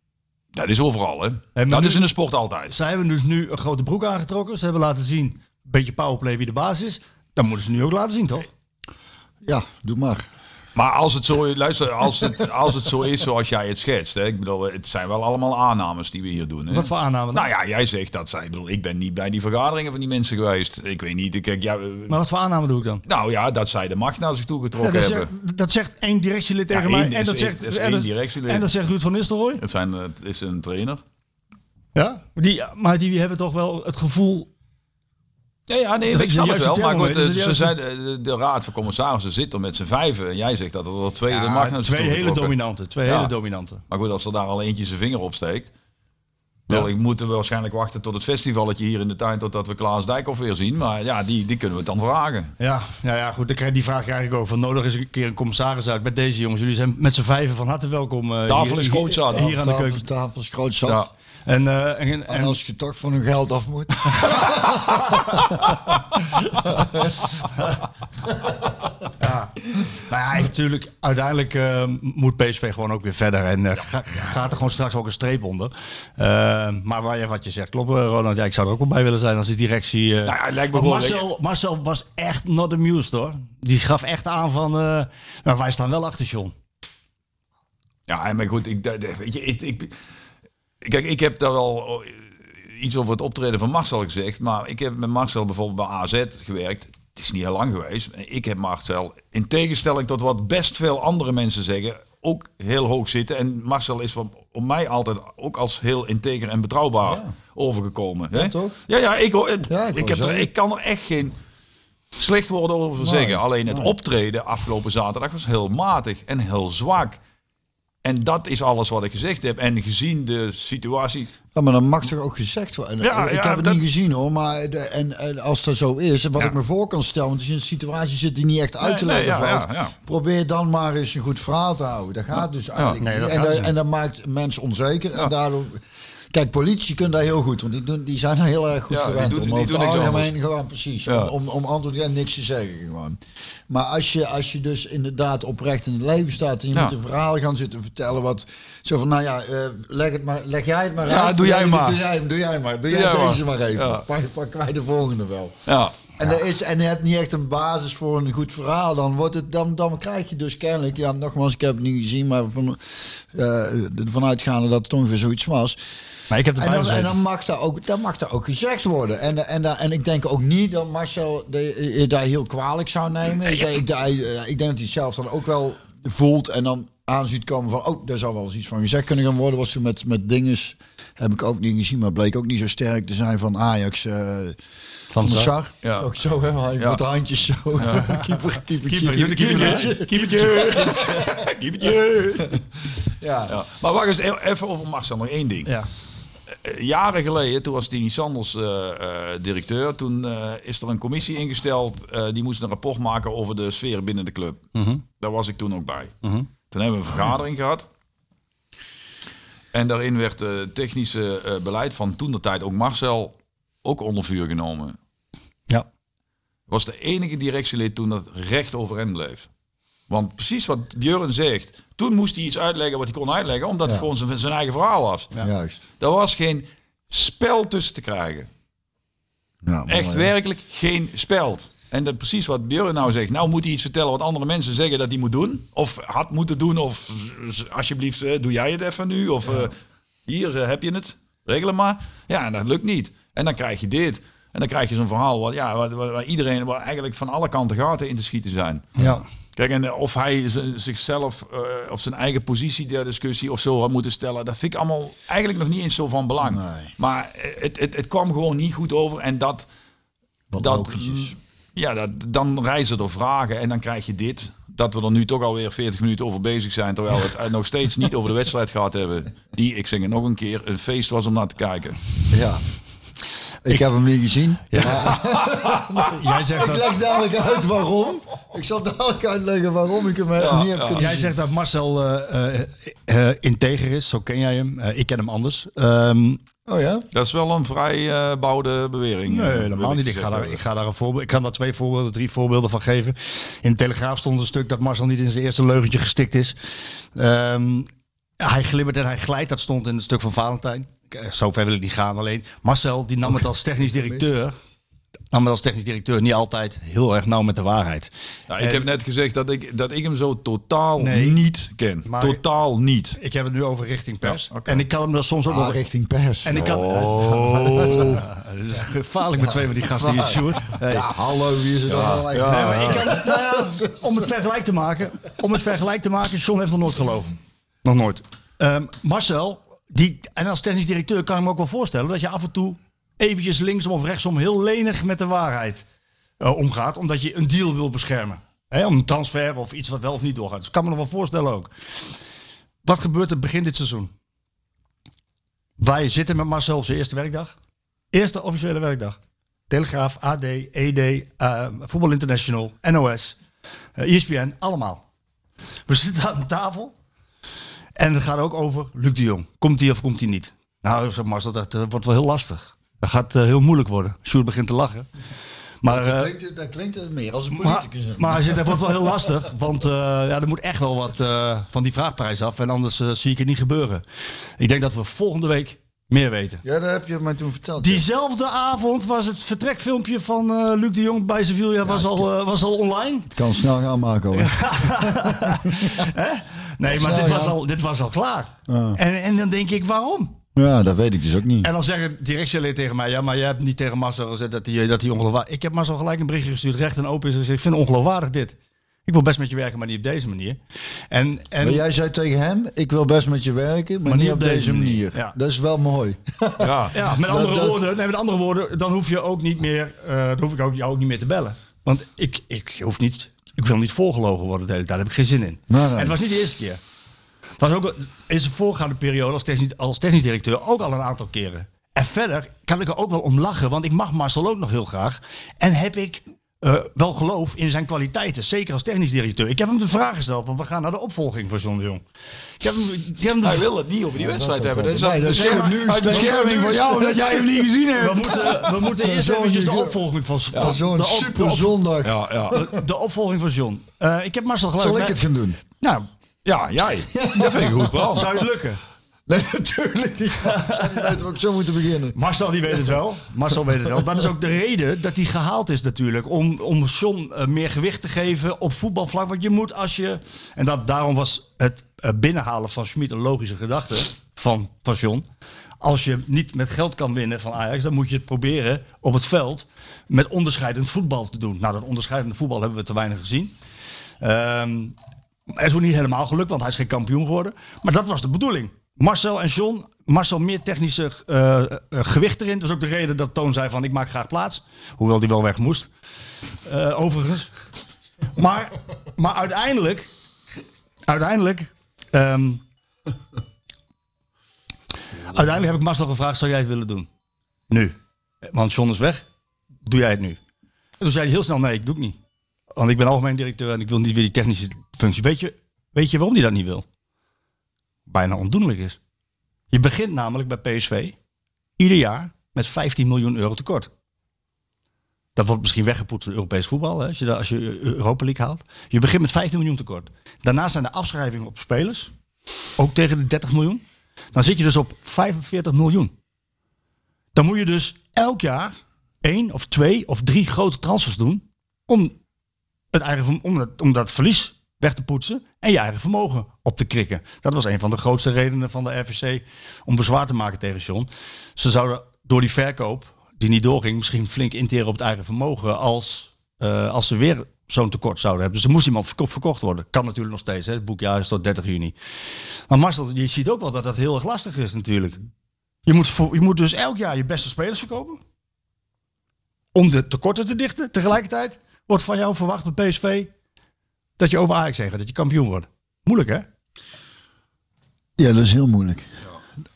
Dat is overal hè. maar dat nu- is in de sport altijd. Zij hebben dus nu een grote broek aangetrokken. Ze hebben laten zien, een beetje powerplay wie de baas is. Dan moeten ze nu ook laten zien, toch? Ja, doe maar. Maar als het zo, luister, als het, als het zo is zoals jij het schetst, hè, ik bedoel, het zijn wel allemaal aannames die we hier doen. Hè. Wat voor aanname dan? Nou ja, jij zegt dat zij, ik bedoel, ik ben niet bij die vergaderingen van die mensen geweest. Ik weet niet, kijk, ja, eh, Maar wat voor aanname doe ik dan? nou ja, dat zij de macht naar zich toe Ja, getrokken dat, hebben. zegt, dat zegt één directielid tegen Ja, mij. En is- dat, zegt, is en, dat, en dat zegt Ruud van Nistelrooy. Het, zijn, het is een trainer. Ja? Die, maar die hebben toch wel het gevoel... Ja, ja, nee, Dat ik snap het wel. Maar goed, eh, de ze juiste- zijn, de, de raad van commissarissen zit er met z'n vijven. En jij zegt dat er twee de Ja, macht naar zich twee toe hele dominante. Twee Ja. hele dominante. Maar goed, als er daar al eentje zijn vinger op steekt. Wel, ik moet er waarschijnlijk wachten tot het festivalletje hier in de tuin, totdat we Klaas Dijkhoff weer zien. Maar ja, die, die kunnen we dan vragen. Ja, ja, ja, goed. Dan krijg je die vraag eigenlijk ook. Van nodig is een keer een commissaris uit met deze jongens. Jullie zijn met z'n vijven van harte welkom. eh, Tafel hier- is groot zat. Hier aan de keuken. tafel is groot zat. Ja. En, eh, en, En als je toch van hun geld af moet. Nou ja, natuurlijk, uiteindelijk eh, moet PSV gewoon ook weer verder. En eh, ga- gaat er gewoon straks ook een streep onder. Maar waar je, wat je zegt, klopt Ronald. Ja, ik zou er ook wel bij willen zijn als die directie... eh, Nou ja, lijkt me Marcel, Marcel was echt not amused hoor. Die gaf echt aan van... eh, maar wij staan wel achter John. Ja, maar goed, ik, dat- weet je, ik, ik, kijk, ik heb daar wel iets over het optreden van Marcel gezegd. Maar ik heb met Marcel bijvoorbeeld bij AZ gewerkt. Het is niet heel lang geweest. Ik heb Marcel, in tegenstelling tot wat best veel andere mensen zeggen, ook heel hoog zitten. En Marcel is van, op mij altijd ook als heel integer en betrouwbaar Ja. overgekomen. Ja, hè? toch? Ja, ja, ik, Ja, ik heb er, ik kan er echt geen slecht woorden over zeggen. Alleen het optreden afgelopen zaterdag was heel matig en heel zwak. En dat is alles wat ik gezegd heb. En gezien de situatie. Ja, maar dan mag toch ook gezegd worden. Ja, ik ja, heb het dat- niet gezien hoor, maar de, en, en als dat zo is, wat Ja. ik me voor kan stellen, want als je in een situatie zit die niet echt uit te Nee, nee, leggen ja, valt, ja, ja. probeer dan maar eens een goed verhaal te houden. Dat gaat dus eigenlijk Nee, dat en, gaat dat, niet. en dat maakt mensen onzeker. Ja. En daardoor, kijk, politie kunnen dat heel goed, want die, doen, die zijn daar heel erg goed Ja, die gewend doen- om die over doen het algemeen gewoon precies, Ja. om, om antwoord en niks te zeggen gewoon. Maar als je, als je dus inderdaad oprecht in het leven staat en je Ja. moet een verhaal gaan zitten vertellen wat zo van, nou ja, eh, leg, het maar, leg jij het maar Ja, uit. doe jij maar. Doe jij, doe jij maar. Doe Doe jij jij deze maar, even. Pak, pak wij de volgende wel. Ja, En, er is, en je hebt niet echt een basis voor een goed verhaal. Dan, wordt het, dan, dan krijg je dus kennelijk... Ja, nogmaals, ik heb het niet gezien, maar van, eh, ervan uitgaande dat het ongeveer zoiets was. Maar ik heb En dan, en dan, mag dat ook, dan mag dat ook gezegd worden. En, en, en, en ik denk ook niet dat Marcel je daar heel kwalijk zou nemen. Ik, denk- ik, denk- ik denk dat hij zelf dan ook wel voelt en dan aan ziet komen van... oh, daar zou wel eens iets van gezegd kunnen gaan worden. Was toen met, met dinges, heb ik ook niet gezien, maar bleek ook niet zo sterk te zijn van Ajax... eh, van de Sar. Ja. Ook zo, hè? Hij Ja. Met de handjes zo. keeper, keeper, keeper, Keeper, keeper, keeper. Keepertje. Ja. Ja. Maar wacht eens e- even over Marcel, nog één ding. Ja. Eh, Jaren geleden, toen was Tini Sanders eh, eh, directeur, toen eh, is er een commissie ingesteld, eh, die moest een rapport maken over de sfeer binnen de club. Daar was ik toen ook bij. Toen hebben we een vergadering gehad. En daarin werd het technische eh, beleid van toen de tijd ook Marcel ook onder vuur genomen. Ja. Was de enige directielid toen dat recht overeind bleef. Want precies wat Björn zegt, toen moest hij iets uitleggen wat hij kon uitleggen, omdat het gewoon zijn, zijn eigen verhaal was. Juist. Er was geen spel tussen te krijgen. Ja, Echt werkelijk geen speld. En dat precies wat Björn nou zegt. Nou moet hij iets vertellen wat andere mensen zeggen dat hij moet doen. Of had moeten doen. Of alsjeblieft, eh, doe jij het even nu. Of eh, hier eh, heb je het. Regel het maar. Ja, en dat lukt niet. En dan krijg je dit. En dan krijg je zo'n verhaal wat, ja, waar, waar- waar iedereen waar eigenlijk van alle kanten gaten in te schieten zijn. Ja. Kijk, en of hij zichzelf of zijn eigen positie der discussie of zo had moeten stellen, dat vind ik allemaal eigenlijk nog niet eens zo van belang. Nee. Maar het, het, het kwam gewoon niet goed over en dat, Wat dat logisch is. Ja, dat, dan reizen er vragen en dan krijg je dit. Dat we er nu toch alweer 40 minuten over bezig zijn, terwijl we het eh, nog steeds niet over de wedstrijd gehad hebben. Die, ik zeg het nog een keer, een feest was om naar te kijken. Ja. Ik heb hem niet gezien. Jij zegt Ik dat, leg dadelijk uit waarom. Ik zal dadelijk uitleggen waarom ik hem eh, niet heb kunnen jij zien. zegt dat Marcel eh, eh, eh, integer is, zo ken jij hem. Ik ken hem anders. Ehm, Oh ja? Dat is wel een vrij eh bouwde bewering. eh, Nee, wil helemaal niet. Ik ga, daar, ik ga daar een voorbeeld. Ik kan daar twee voorbeelden, drie voorbeelden van geven. In de Telegraaf stond een stuk dat Marcel niet in zijn eerste leugentje gestikt is. Ehm, hij glibbert en hij glijdt. Dat stond in het stuk van Valentijn. Eh, Zover wil ik niet gaan. Alleen Marcel die nam het als technisch directeur. Nam het als technisch directeur niet altijd heel erg nauw met de waarheid. Nou, ik En- heb net gezegd dat ik, dat ik hem zo totaal Nee. niet ken. Maar- totaal niet. Ik heb het nu over richting pers. Ja. En ik kan hem daar soms ook Ah, nog... richting pers. En ik kan... Oh. Ja, het is gevaarlijk met twee van die gasten hier, Sjoerd. Hey. Ja, hallo, wie is het dan Nee, maar ik kan, nou ja, om het vergelijk te maken, om het vergelijk te maken, John heeft nog nooit gelogen. Nog nooit. Ehm, Marcel, die, en als technisch directeur kan ik me ook wel voorstellen dat je af en toe eventjes linksom of rechtsom heel lenig met de waarheid eh, omgaat, omdat je een deal wil beschermen. Hè, een transfer of iets wat wel of niet doorgaat. Dus kan me nog wel voorstellen ook. Wat gebeurt er begin dit seizoen? Wij zitten met Marcel op zijn eerste werkdag. Eerste officiële werkdag. Telegraaf, AD, ED, eh, Voetbal International, NOS, eh, ESPN, allemaal. We zitten aan tafel en het gaat ook over Luc de Jong. Komt hij of komt hij niet? Nou, Marcel, dat wordt wel heel lastig. Dat gaat eh, heel moeilijk worden. Sjoerd begint te lachen. Maar, eh, Dat klinkt, dat klinkt het meer als een maar, politicus. maar hij zegt, dat wordt wel heel lastig. Want eh, ja, er moet echt wel wat eh, van die vraagprijs af. En anders eh, zie ik het niet gebeuren. Ik denk dat we volgende week meer weten. Ja, dat heb je mij toen verteld. ja. Diezelfde avond was het vertrekfilmpje van eh, Luc de Jong bij Sevilla was, al, eh, was al online. Het kan snel gaan maken hoor. Nee, maar dit was, ja. al, dit was al klaar. Ja. En, en dan denk ik, waarom? Ja, dat weet ik dus ook niet. En dan zeggen directieleden tegen mij, ja, maar jij hebt niet tegen Marcel gezegd dat hij, dat hij ongeloofwaardig Ik heb Marcel gelijk een berichtje gestuurd, recht en open is gezegd, ik vind het ongeloofwaardig dit. Ik wil best met je werken, maar niet op deze manier. En, en Maar jij zei tegen hem, ik wil best met je werken, maar, niet op deze manier. Ja. Dat is wel mooi. Ja. Ja, met andere, dat- woorden, nee, met andere woorden, dan hoef je ook niet meer, eh, dan hoef ik ook, jou ook niet meer te bellen. Want ik, ik hoef niet, ik wil niet voorgelogen worden de hele tijd. Daar heb ik geen zin in. Nee, nee. En het was niet de eerste keer. Was ook in zijn voorgaande periode als technisch, als technisch directeur ook al een aantal keren. En verder kan ik er ook wel om lachen, want ik mag Marcel ook nog heel graag. En heb ik eh, wel geloof in zijn kwaliteiten, zeker als technisch directeur. Ik heb hem de vraag gesteld, want we gaan naar de opvolging van John de Jong. Ik heb hem, ik heb hem de Hij wil het niet over die wedstrijd hebben. Dat is Nee, dat is bescherming- Dat van jou, omdat jij hem niet gezien hebt. we moeten, we moeten eerst eventjes de opvolging van, van Van zo'n de de super zondag. Ja, ja. de, de opvolging van John. Eh, ik heb Marcel gelijk. Zal ik het gaan doen? Nou, ja, jij. Dat vind ik een goed plan. zou het lukken? Nee, natuurlijk niet. Ik zou niet weten hoe ik zo moeten beginnen. Marcel die weet het wel. Marcel weet het wel. Dat is ook de reden dat hij gehaald is natuurlijk. Om, om John eh, meer gewicht te geven op voetbalvlak. Want je moet als je... En dat, daarom was het eh, binnenhalen van Schmid een logische gedachte van, van John. Als je niet met geld kan winnen van Ajax... dan moet je het proberen op het veld met onderscheidend voetbal te doen. Nou, dat onderscheidende voetbal hebben we te weinig gezien. Ehm hij is ook niet helemaal gelukt, want hij is geen kampioen geworden. Maar dat was de bedoeling. Marcel en John, Marcel meer technische eh, eh, gewicht erin. Dat is ook de reden dat Toon zei van ik maak graag plaats. Hoewel die wel weg moest. Eh, overigens. Maar, maar uiteindelijk, uiteindelijk, ehm, uiteindelijk heb ik Marcel gevraagd, zou jij het willen doen? Nu. Want John is weg. Doe jij het nu? En toen zei hij heel snel, nee, ik doe het niet. Want ik ben algemeen directeur en ik wil niet weer die technische functie. Weet je, weet je waarom hij dat niet wil? Bijna ondoenlijk is. Je begint namelijk bij PSV ieder jaar met 15 miljoen euro tekort. Dat wordt misschien weggepoetst door Europees voetbal, hè, als, je, als je Europa League haalt. Je begint met 15 miljoen tekort. Daarnaast zijn de afschrijvingen op spelers, ook tegen de 30 miljoen. Dan zit je dus op 45 miljoen. Dan moet je dus elk jaar één of twee of drie grote transfers doen om het eigen, om, dat, om dat verlies weg te poetsen en je eigen vermogen op te krikken. Dat was een van de grootste redenen van de RVC om bezwaar te maken tegen John. Ze zouden door die verkoop, die niet doorging, misschien flink interen op het eigen vermogen als, eh, als ze weer zo'n tekort zouden hebben. Dus er moest iemand verko- verkocht worden. Kan natuurlijk nog steeds, hè? het boekjaar is tot 30 juni. Maar Marcel, je ziet ook wel dat dat heel erg lastig is natuurlijk. Je moet, je moet dus elk jaar je beste spelers verkopen. Om de tekorten te dichten. Tegelijkertijd wordt van jou verwacht bij PSV dat je over Ajax heen gaat, dat je kampioen wordt. Moeilijk hè? Ja, dat is heel moeilijk.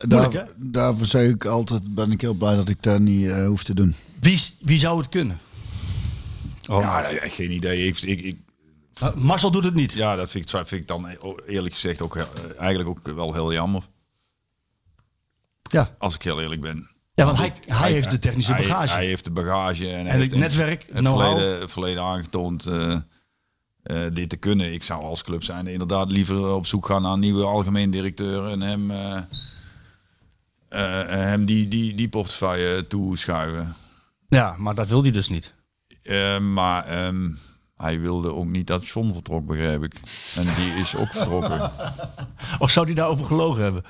Moeilijk, Daar, daarvoor zeg ik altijd, ben ik heel blij dat ik dat niet eh, hoef te doen. Wie, wie zou het kunnen? Oh, Ja, geen idee. Ik, ik, ik, Uh, Marcel doet het niet. ja, dat vind ik, vind ik dan eerlijk gezegd ook eh, eigenlijk ook wel heel jammer. Ja, Als ik heel eerlijk ben. Ja want hij, hij heeft de technische Hij- bagage. Hij, heeft de bagage en, het netwerk, het verleden, verleden aangetoond eh, eh, dit te kunnen. Ik zou als club zijn inderdaad liever op zoek gaan naar een nieuwe algemeen directeur en hem, eh, hem die, die, die portefeuille toeschuiven. Ja, maar dat wil hij dus niet. Maar ehm, hij wilde ook niet dat John vertrok, begrijp ik. En die is ook vertrokken. Of zou hij daarover gelogen hebben?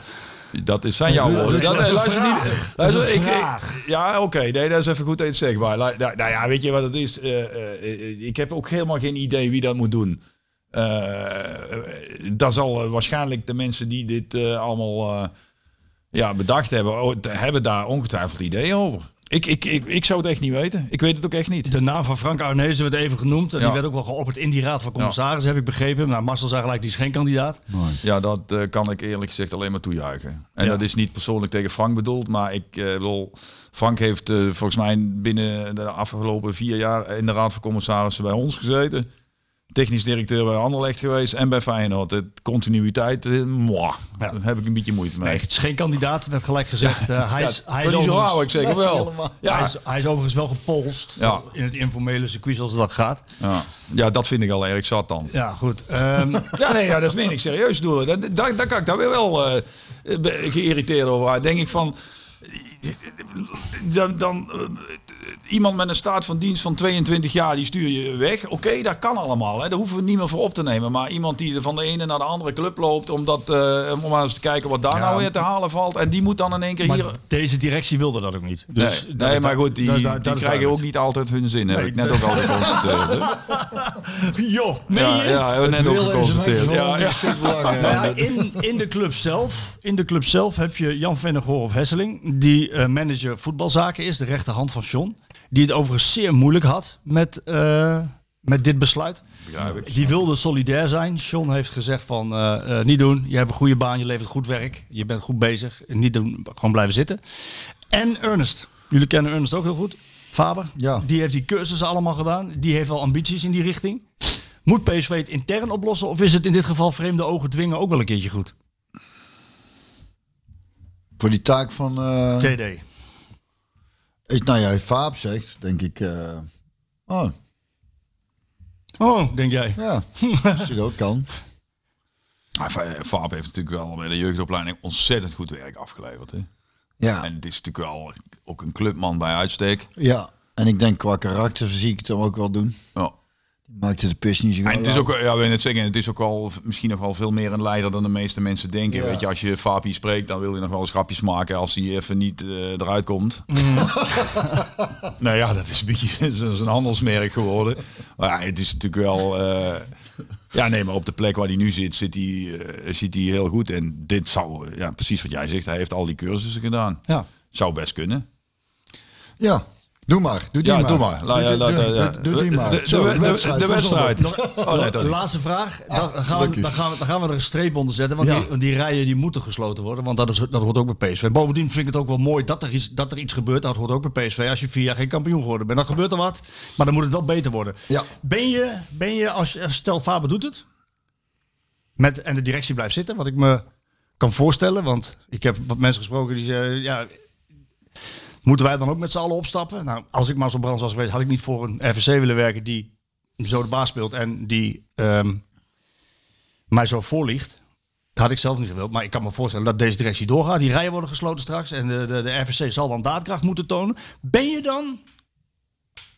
Dat is zijn jouw woorden. dat is een luister vraag. niet- Dat is ik- ja, oké. Nee, dat is even goed zegt. Maar nou, nou ja, weet je wat het is? Eh, eh, ik heb ook helemaal geen idee wie dat moet doen. Eh dat zal waarschijnlijk de mensen die dit allemaal ja, bedacht hebben, hebben daar ongetwijfeld ideeën over. Ik, ik, ik, ik zou het echt niet weten. Ik weet het ook echt niet. De naam van Frank Arnezen werd even genoemd. En Ja. die werd ook wel geopperd in die raad van commissarissen, heb ik begrepen. Nou, Marcel zei gelijk, die is geen kandidaat. Ja, dat eh, kan ik eerlijk gezegd alleen maar toejuichen. En Ja. dat is niet persoonlijk tegen Frank bedoeld, maar ik eh, bedoel, Frank heeft eh, volgens mij binnen de afgelopen vier jaar in de Raad van Commissarissen bij ons gezeten. Technisch directeur bij Anderlecht geweest en bij Feyenoord. De continuïteit, eh, moi, Ja. daar heb ik een beetje moeite mee. Nee, het is geen kandidaat, werd gelijk gezegd. Eh, hij, Ja, is, hij, is overigens, ik zeker wel. Ja, hij, is, hij is overigens wel gepolst Ja. in het informele circuit zoals dat gaat. ja. ja, dat vind ik al erg zat dan. Ja, goed. Ehm, Ja, nee, ja, dat meen ik serieus doelen. Dan, dan kan ik daar weer wel eh, be- geïrriteerd over. Denk ik van. Dan, dan, iemand met een staat van dienst van 22 jaar, die stuur je weg. Oké, dat kan allemaal. Hè. Daar hoeven we niet meer voor op te nemen. Maar iemand die van de ene naar de andere club loopt, omdat, eh, om maar eens te kijken wat daar nou weer te halen valt. En die moet dan in één keer Maar hier... deze directie wilde dat ook niet. Dus nee, nee maar goed, die, die krijgen ook niet altijd hun zin. Heb Nee, ik net ook al geconstateerd. hè. Joh, meen Ja, ja, hebben we net ook geconstateerd. Ja, ja, in, in, de club zelf, in de club zelf heb je Jan Vennegoor of Hesseling, die eh, manager voetbalzaken is, de rechterhand van John. Die het overigens zeer moeilijk had met, eh, met dit besluit. Ik. Die wilde solidair zijn. John heeft gezegd van eh, eh, niet doen. Je hebt een goede baan, je levert goed werk. Je bent goed bezig. Niet doen, gewoon blijven zitten. En Ernest. Jullie kennen Ernest ook heel goed. Faber. Ja. Die heeft die cursussen allemaal gedaan. Die heeft wel ambities in die richting. Moet PSV het intern oplossen? Of is het in dit geval vreemde ogen dwingen ook wel een keertje goed? Voor die taak van... eh, TD. Ik, nou ja, Faap zegt, denk ik... eh, oh, Oh, denk jij? ja, als je dat ook kan. Va- Vaap heeft natuurlijk wel bij de jeugdopleiding ontzettend goed werk afgeleverd. Hè? Ja, En het is natuurlijk wel ook een clubman bij uitstek. ja. En ik denk qua karakter zie ik het hem ook wel doen. Ja. Maakte de pis niet zo En het is ook, ja, net zeggen, het is ook al misschien nog wel veel meer een leider dan de meeste mensen denken. Ja. Weet je, als je Fabi spreekt, dan wil je nog wel eens grapjes maken als hij even niet eh, eruit komt. nou ja, dat is een beetje zo- zo'n handelsmerk geworden. Maar ja, het is natuurlijk wel. eh, ja, nee, maar op de plek waar hij nu zit, zit hij, eh, zit hij heel goed. En dit zou, ja, precies wat jij zegt, hij heeft al die cursussen gedaan. Ja. Zou best kunnen. Ja, doe maar. Doe die Ja, maar. doe maar. La- ja, la- doe- ja. doe- doe die maar. De, de, Zo, de, de, wedstrijd de wedstrijd. zondag. Oh, nee, laatste vraag. Dan, dan, gaan we, dan, gaan we, dan gaan we er een streep onder zetten. Want, die, die rijen die moeten gesloten worden. Want dat, is, dat hoort ook bij PSV. Bovendien vind ik het ook wel mooi dat er, iets, dat er iets gebeurt. Dat hoort ook bij PSV. Als je vier jaar geen kampioen geworden bent, dan gebeurt er wat. Maar dan moet het wel beter worden. Ja. Ben je, ben je als, als stel Faber doet het. Met, en de directie blijft zitten. Wat ik me kan voorstellen. Want ik heb wat mensen gesproken die zeggen... Ja, moeten wij dan ook met z'n allen opstappen? Nou, als ik maar zo brand was geweest, had ik niet voor een RVC willen werken die zo de baas speelt en die ehm, mij zo voorliegt. Dat had ik zelf niet gewild. Maar ik kan me voorstellen dat deze directie doorgaat. Die rijen worden gesloten straks. En de, de, de RVC zal dan daadkracht moeten tonen. Ben je dan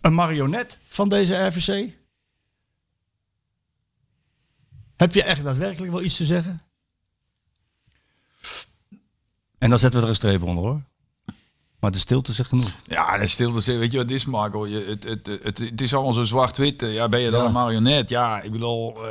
een marionet van deze RVC? Heb je echt daadwerkelijk wel iets te zeggen? En dan zetten we er een streep onder hoor. Maar de stilte zegt genoeg. Ja, dat stilte zeggen, weet je wat is, Marco? Je, het, het, het, het is allemaal zo zwart-wit. Eh, Ja, ben je dan Ja. een marionet? Ja, ik bedoel, eh,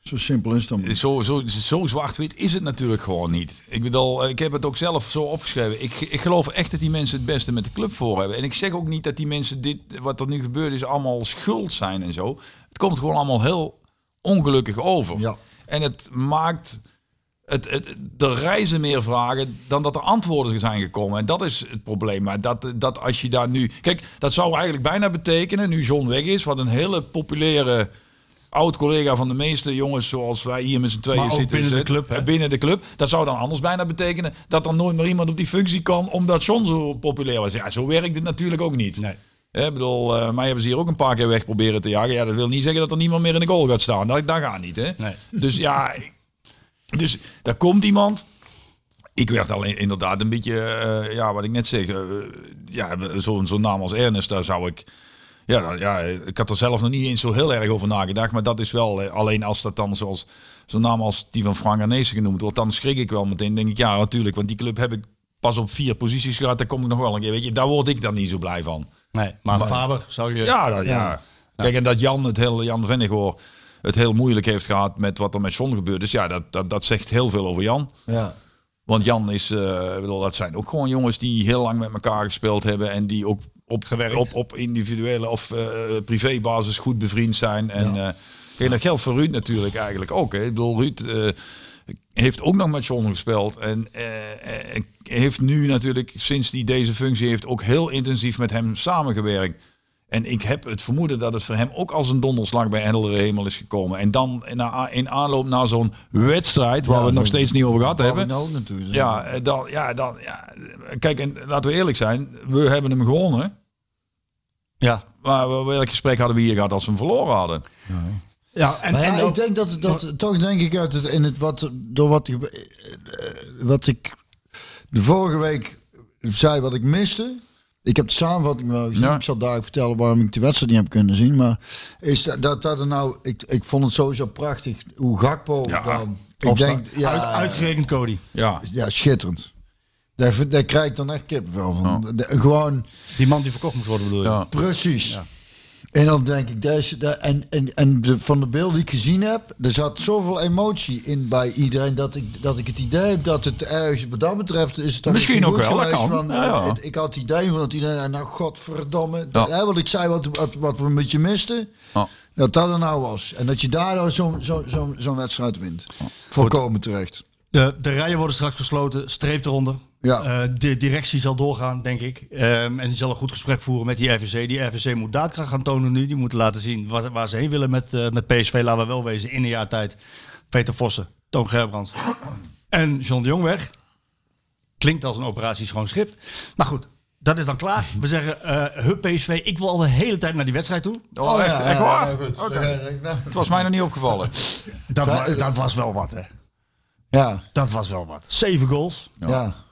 Zo simpel is het dan. zo, zo, zo zwart-wit is het natuurlijk gewoon niet. Ik bedoel, ik heb het ook zelf zo opgeschreven. Ik, ik geloof echt dat die mensen het beste met de club voor hebben. En ik zeg ook niet dat die mensen dit, wat er nu gebeurd is, allemaal schuld zijn en zo. Het komt gewoon allemaal heel ongelukkig over. Ja. En het maakt het, het, er reizen meer vragen dan dat er antwoorden zijn gekomen. En dat is het probleem. Maar dat, dat als je daar nu... Kijk, dat zou eigenlijk bijna betekenen, nu John weg is... wat een hele populaire oud-collega van de meeste jongens... zoals wij hier met z'n tweeën Maar zitten. binnen de club, hè? Binnen de club. Dat zou dan anders bijna betekenen... dat er nooit meer iemand op die functie kan... omdat John zo populair was. Ja, zo werkt het natuurlijk ook niet. Nee. Ik bedoel, eh mij hebben ze hier ook een paar keer weg proberen te jagen. Ja, dat wil niet zeggen dat er niemand meer in de goal gaat staan. Dat, dat gaat niet, hè? Nee. Dus ja, dus daar komt iemand. Ik werd alleen inderdaad een beetje, eh, ja, wat ik net zeg, eh, ja, zo'n naam als Ernest, daar zou ik, ja, ja, ik had er zelf nog niet eens zo heel erg over nagedacht, maar dat is wel, eh, alleen als dat dan zoals zo'n naam als die van Frank Arnezen genoemd wordt, dan schrik ik wel meteen, denk ik, ja, natuurlijk, want die club heb ik pas op vier posities gehad, daar kom ik nog wel een keer, weet je, daar word ik dan niet zo blij van. Nee, maar, Faber zou je... Ja, dat, ja. Kijk, en dat Jan het heel, Jan Vennegoor het heel moeilijk heeft gehad met wat er met John gebeurd is. Ja, dat, dat, dat zegt heel veel over Jan. Ja. Want Jan is, bedoel, dat zijn ook gewoon jongens die heel lang met elkaar gespeeld hebben. En die ook op, Gewerkt. op, op individuele of eh, privébasis goed bevriend zijn. En eh, kijk, dat geldt voor Ruud natuurlijk eigenlijk ook. Hè. Ik bedoel, Ruud heeft ook nog met John gespeeld. En heeft nu natuurlijk, sinds hij deze functie heeft, ook heel intensief met hem samengewerkt. En ik heb het vermoeden dat het voor hem ook als een donderslag bij heldere hemel is gekomen. En dan in, aanloop naar zo'n wedstrijd, waar Ja, we het nog steeds niet over gehad hebben. nou zijn. Ja, eh, dan, ja, dan, ja, kijk, en laten we eerlijk zijn, we hebben hem gewonnen. Ja. Maar we- welk gesprek hadden we hier gehad als we hem verloren hadden? Ja, en, ook- ik denk dat, dat toch denk ik uit het, in het wat, door wat eh, wat ik de vorige week zei wat ik miste, Ik heb de samenvatting wel gezien. Ja. Ik zal daar vertellen waarom ik die wedstrijd niet heb kunnen zien. Maar is dat, dat, dat er nou... Ik, ik vond het sowieso prachtig hoe Gakpo Ja. dan... Ik Opstaan. denk, ja, Uit, uitgerekend Cody. Ja. ja, schitterend. Daar, daar krijg ik dan echt kippenvel van. De- gewoon, Die man die verkocht moest worden bedoel je? Ja. precies. En dan denk ik, deze, de, en, en, en de, van de beelden die ik gezien heb, er zat zoveel emotie in bij iedereen dat ik, dat ik het idee heb dat het ergens, wat dat betreft, is het dan Misschien ook wel, dat geweest kan. van, Ja, ja. eh, Ik had het idee van dat iedereen, nou godverdomme, Ja. hè, wat ik zei, wat, wat, wat we een beetje misten, Ja. dat dat er nou was. En dat je daardoor zo'n zo, zo, zo'n wedstrijd wint. Volkomen terecht. De, de rijen worden straks gesloten, streep eronder. Ja. Eh, de directie zal doorgaan, denk ik. Ehm, en die zal een goed gesprek voeren met die RVC. Die RVC moet daadkracht gaan tonen nu. Die moeten laten zien waar, waar ze heen willen met, eh, met PSV. Laten we wel wezen, in een jaar tijd. Peter Vossen, Toon Gerbrands en John de Jong weg. Klinkt als een operatie schoon schip. Maar goed, dat is dan klaar. We zeggen, eh hup PSV, ik wil al de hele tijd naar die wedstrijd toe. Oh, echt, echt waar? Ja, goed. Oké. Ja, nou, Het was mij nog niet opgevallen. Dat, wa- dat was wel wat, hè. Ja, Dat was wel wat. Zeven goals. ja.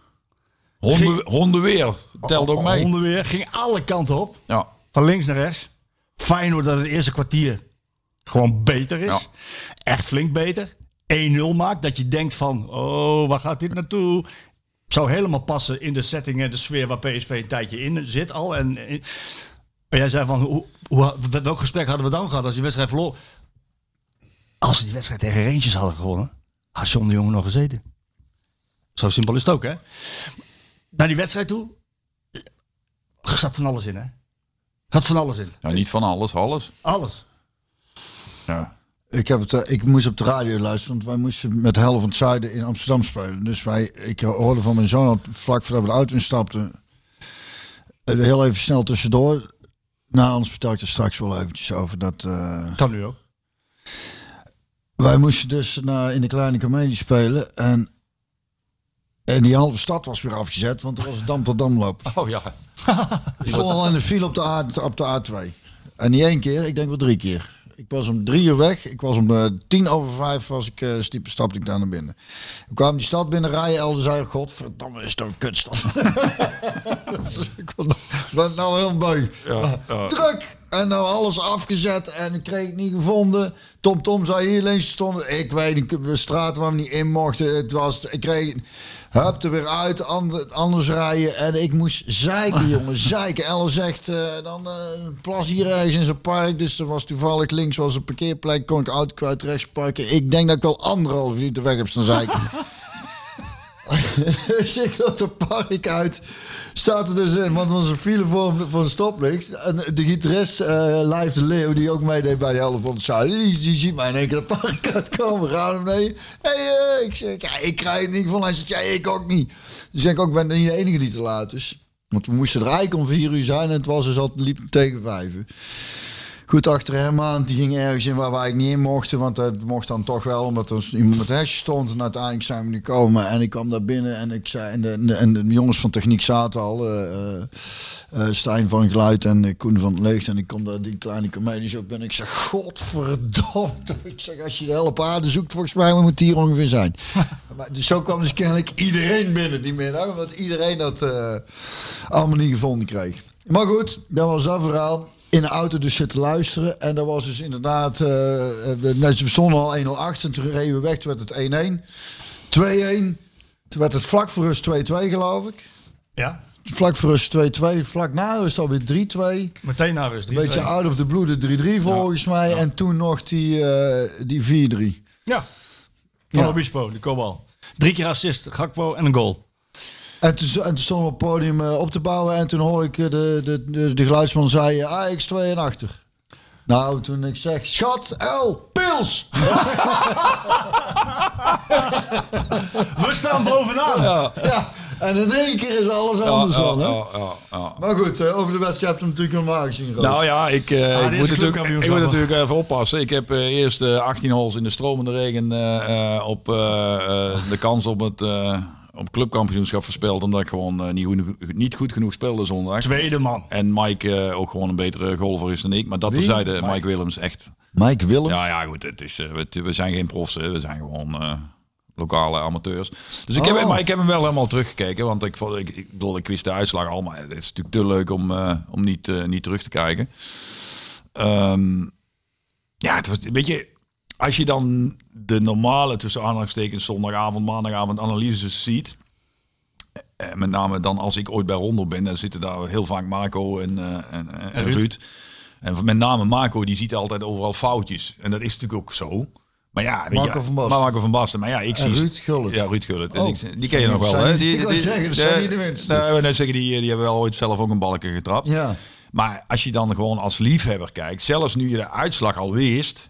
Honden, hondenweer. Telde ook mee. Honden weer. Ging alle kanten op. Ja. Van links naar rechts. Feyenoord dat het eerste kwartier gewoon beter is. Ja. Echt flink beter. 1-0 maakt. Dat je denkt van, oh, waar gaat dit naartoe? Zou helemaal passen in de setting en de sfeer waar PSV een tijdje in zit al. En, en jij zei van, hoe, hoe, welk gesprek hadden we dan gehad als die wedstrijd verloor? Als ze die wedstrijd tegen Rangers hadden gewonnen, had John de Jonge nog gezeten. Zo simpel is het ook, hè? Naar die wedstrijd toe, er zat van alles in, hè? Er zat van alles in. ja, niet van alles, alles. Alles. Ja. Ik, heb het, eh, ik moest op de radio luisteren, want wij moesten met de helft van het zuiden in Amsterdam spelen. Dus wij, ik hoorde van mijn zoon vlak voordat we de auto instapten, eh, heel even snel tussendoor. Nou, anders vertel ik er straks wel eventjes over. Dat, eh, Kan nu ook. wij moesten dus naar, in de kleine comedie spelen en, en die halve stad was weer afgezet, want er was een Dam tot Damloop. Oh ja. Ik stond al in de file op de, A, op de A2. En niet één keer, ik denk wel drie keer. Ik was om drie uur weg. Ik was om de tien over vijf was ik, uh, stiep, stapte ik daar naar binnen. Ik kwam die stad binnen rijden. Elder zei, godverdomme, is toch een kutstad. dus ik was nou heel beu. Ja, ja. Druk! En nou alles afgezet en ik kreeg het niet gevonden. Tom Tom zei hier links stonden. Ik weet niet, de straat waar we niet in mochten. Het was, ik kreeg, hup er weer uit, ander- anders rijden. En ik moest zeiken, jongen, zeiken. Ellen zegt, eh, dan eh, plas hier ergens in zijn park. Dus er was toevallig links was een parkeerplek. Kon ik auto kwijt, rechts parken. Ik denk dat ik al anderhalf uur te weg heb staan zeiken. dus ik loop het park uit. Staat er dus in, want het was een file voor een stoplicht. En de gitarist, eh Live de Leeuw, die ook meedeed bij de helft van het zuiden, die, ziet mij in één keer het park uitkomen. Gaan hem mee. Hey, eh, ik zeg, ja, ik krijg het niet van. Hij zegt, ja, ik ook niet. Dus ik ook, ben niet de enige die te laat is. Want we moesten er eigenlijk om vier uur zijn en het was dus al liep tegen vijf uur. Goed achter hem aan. Die ging ergens in waar wij niet in mochten. Want dat mocht dan toch wel, omdat er iemand met hesje stond. En uiteindelijk zijn we nu komen. En ik kwam daar binnen en ik zei. En de, en de, en de jongens van techniek zaten al. eh, Stijn van Geluid en Koen van het Licht. En ik kom daar die kleine comedies op. En ik zeg: Godverdomme. Ik zeg: Als je de hele paarden zoekt, volgens mij moet het hier ongeveer zijn. maar, dus zo kwam dus kennelijk iedereen binnen die middag. Omdat iedereen dat allemaal niet gevonden kreeg. Maar goed, dat was dat verhaal in de auto dus zitten luisteren. En dat was dus inderdaad... eh we we stonden al 1-0 achter. En toen reden we weg. Toen werd het 1-1. 2-1. Toen werd het vlak voor rust 2-2 geloof ik. Ja. Vlak voor rust 2-2. Vlak na rust alweer 3-2. Meteen naar rust. Een beetje out of the blue de 3-3 volgens mij. En toen nog die, eh, die 4-3. Ja. Van Ja. Obispo, die kopbal. Drie keer assist, Gakpo en een goal. En toen, en toen stonden we op het podium eh, op te bouwen. En toen hoorde ik eh, de, de, de, de geluidsman zei... eh, Ajax 2 en achter. Nou, toen ik zeg... Schat, L, pils! We staan bovenaan. Ja. Ja, en in één keer is alles anders Ja, dan, hè? ja, ja, ja. Maar goed, over de wedstrijd heb je natuurlijk normaal gezien. Roos. Nou ja, ik, eh, Ah, ik, moet een natuurlijk, ik moet hoor. natuurlijk even oppassen. Ik heb eh, eerst eh, 18 holes in de stromende regen eh, eh, op de kans op het eh, op clubkampioenschap verspeeld. Omdat ik gewoon eh, niet, goed, niet goed genoeg speelde zondag. Tweede man. En Mike eh, ook gewoon een betere golfer is dan ik. Maar dat Wie? terzijde, Mike. Mike. Willems echt. Mike Willem. Ja, ja goed. Het is, eh, we, we zijn geen profs. hè. We zijn gewoon... eh, lokale amateurs. Dus ik heb, Oh. maar ik heb hem wel helemaal teruggekeken. Want ik, vond, ik, ik, bedoel, ik wist de uitslag al. Maar het is natuurlijk te leuk om, eh, om niet, niet terug te kijken. Ehm, ja, het was, weet je, als je dan de normale tussen aanhalingstekens zondagavond, maandagavond analyses ziet. eh, Met name dan als ik ooit bij Rondo ben, dan zitten daar heel vaak Marco en, eh, en, en, en Ruud. Ruud. En met name Marco, die ziet altijd overal foutjes. En dat is natuurlijk ook zo. Maar ja, Marco je, van Basten. Maar Marco van Basten. Maar ja, ik En zie... Ruud Gullit. Ja, Ruud Gullit. En Oh, die ken je nog wel, hè? Die, ik wou zeggen, dat zijn niet de wou net zeggen, die, die hebben wel ooit zelf ook een balken getrapt. Ja. Maar als je dan gewoon als liefhebber kijkt, zelfs nu je de uitslag al wist.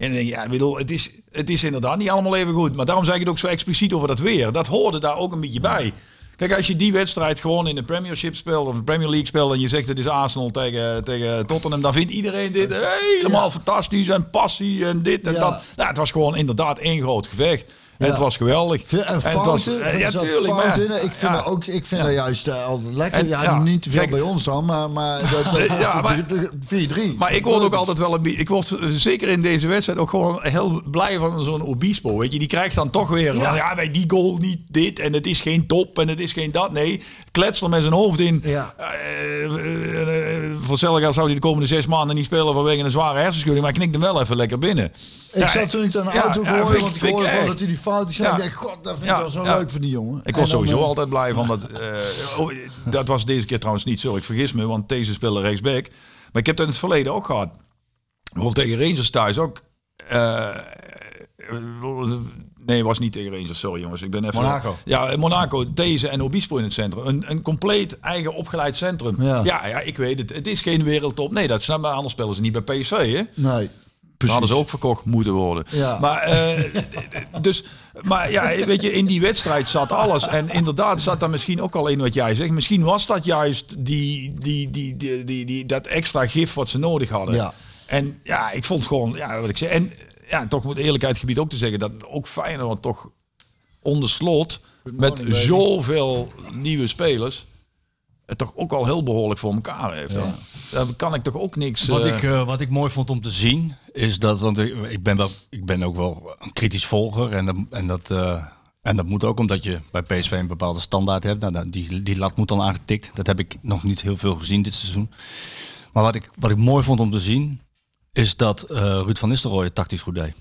En dan denk je, ja, bedoel, het is, het is inderdaad niet allemaal even goed. Maar daarom zeg ik het ook zo expliciet over dat weer. Dat hoorde daar ook een beetje bij. Kijk, als je die wedstrijd gewoon in de Premiership speelt of de Premier League speelt en je zegt het is Arsenal tegen, tegen Tottenham, dan vindt iedereen dit helemaal fantastisch en passie en dit en Ja. dat. Nou, het was gewoon inderdaad één groot gevecht. En het was geweldig. En het was- fouten, ja, zat tuurlijk. fout maar- in. Ik vind, dat ook, ik vind dat juist eh, altijd lekker. Ja, niet te veel bij ons dan, maar, maar dat, Ja, maar- 4-3. Maar ik word ook altijd wel een. Ik word eh, zeker in deze wedstrijd ook gewoon heel blij van zo'n Obispo. Weet je, die krijgt dan toch weer. Ja. Ja. bij die goal niet dit en het is geen top en het is geen dat. Nee, klets er met zijn hoofd in. Ja. Eh, voor zou hij de komende zes maanden niet spelen vanwege een zware hersenschudding. Maar hij knikt hem wel even lekker binnen. Ik zat toen ik dan auto hoorde, want ik- hoorde dat hij die Ja. Ik denk, god, dat vind Ja, ik wel zo ja. leuk voor die jongen. Ik En was sowieso eh, altijd blij van dat. eh, oh, dat was deze keer trouwens niet zo. Ik vergis me, want deze speelde rechtsback. Maar ik heb dat in het verleden ook gehad. Bijvoorbeeld tegen Rangers thuis ook. Eh, nee, was niet tegen Rangers. Sorry jongens, ik ben even. Monaco. Ja, Monaco, deze en Obispo in het centrum. Een, een compleet eigen opgeleid centrum. Ja. Ja. ja, ik weet het. Het is geen wereldtop. Nee, dat snap maar. Anders spelen ze niet bij PSV, hè? Nee. Dan Precies. hadden ze ook verkocht moeten worden. Ja. Maar, eh, dus, maar ja, weet je, in die wedstrijd zat alles. En inderdaad zat daar misschien ook al in wat jij zegt. Misschien was dat juist die, die, die, die, die, die, dat extra gif wat ze nodig hadden. Ja. En ja, ik vond gewoon, ja, wat ik zeg. En ja, toch moet eerlijkheidsgebied ook te zeggen dat ook Feyenoord toch onder slot met zoveel nieuwe spelers het toch ook al heel behoorlijk voor elkaar heeft. Daar kan ik toch ook niks. Wat, eh, ik, eh, wat ik mooi vond om te zien, is dat, want ik, ben, wel, ik ben ook wel een kritisch volger. En dat, en, dat, eh, en dat moet ook omdat je bij PSV een bepaalde standaard hebt. Nou, nou, die, die lat moet dan aangetikt. Dat heb ik nog niet heel veel gezien dit seizoen. Maar wat ik, wat ik mooi vond om te zien, is dat eh, Ruud van Nistelrooy het tactisch goed deed.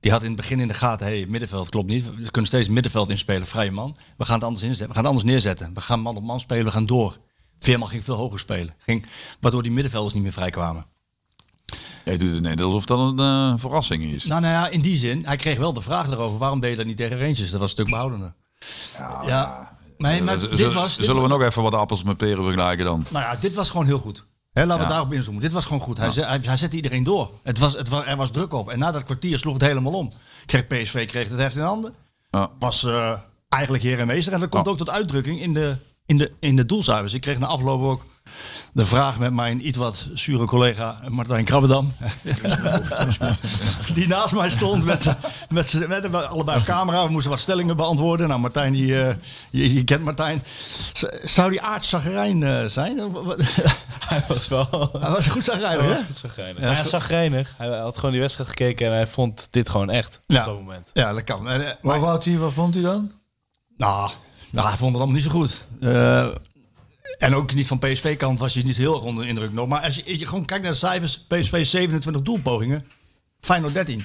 Die had in het begin in de gaten, hey, middenveld klopt niet. We kunnen steeds middenveld inspelen, vrije man. We gaan het anders inzetten. We gaan het anders neerzetten. We gaan man op man spelen, we gaan door. Veerman ging veel hoger spelen. Ging, waardoor die middenvelders niet meer vrij kwamen. Jij doet het net alsof dat een eh, verrassing is. Nou, nou ja, in die zin, hij kreeg wel de vraag erover. Waarom deed je dat niet tegen Rangers? Dat was een stuk behoudender. Ja, maar, dit zullen- was... Dit zullen we was- nog even wat appels met peren vergelijken dan? Nou ja, dit was gewoon heel goed. Hè, laten we Ja. daarop inzoomen. Dit was gewoon goed. Hij, zet- hij, hij zette iedereen door. Het was, het was, er was druk op. En na dat kwartier sloeg het helemaal om. Kreeg PSV kreeg het heft in handen. Ja. Was eh, eigenlijk heer en meester. En dat komt ook tot uitdrukking in de, in de, in de doelcijfers. Ik kreeg na afloop ook de vraag met mijn iets wat zure collega Martijn Krabbedam. die naast mij stond met, met, met allebei op camera. We moesten wat stellingen beantwoorden. Nou, Martijn, die, eh, je, je kent Martijn. Z- Zou die aardzagerijn eh zijn? Hij was wel... Hij was goed zagrijnig, Hij was goed zagrijnig. hij was zagrijnig. Hij had gewoon die wedstrijd gekeken en hij vond dit gewoon echt Ja. op dat moment. Ja, dat kan. Maar wat, hij, wat vond hij dan? Nou, nou, hij vond het allemaal niet zo goed. Eh, en ook niet van PSV-kant was je niet heel erg onder de indruk nog. Maar als je, je gewoon kijkt naar de cijfers, PSV 27 doelpogingen, Feyenoord 13.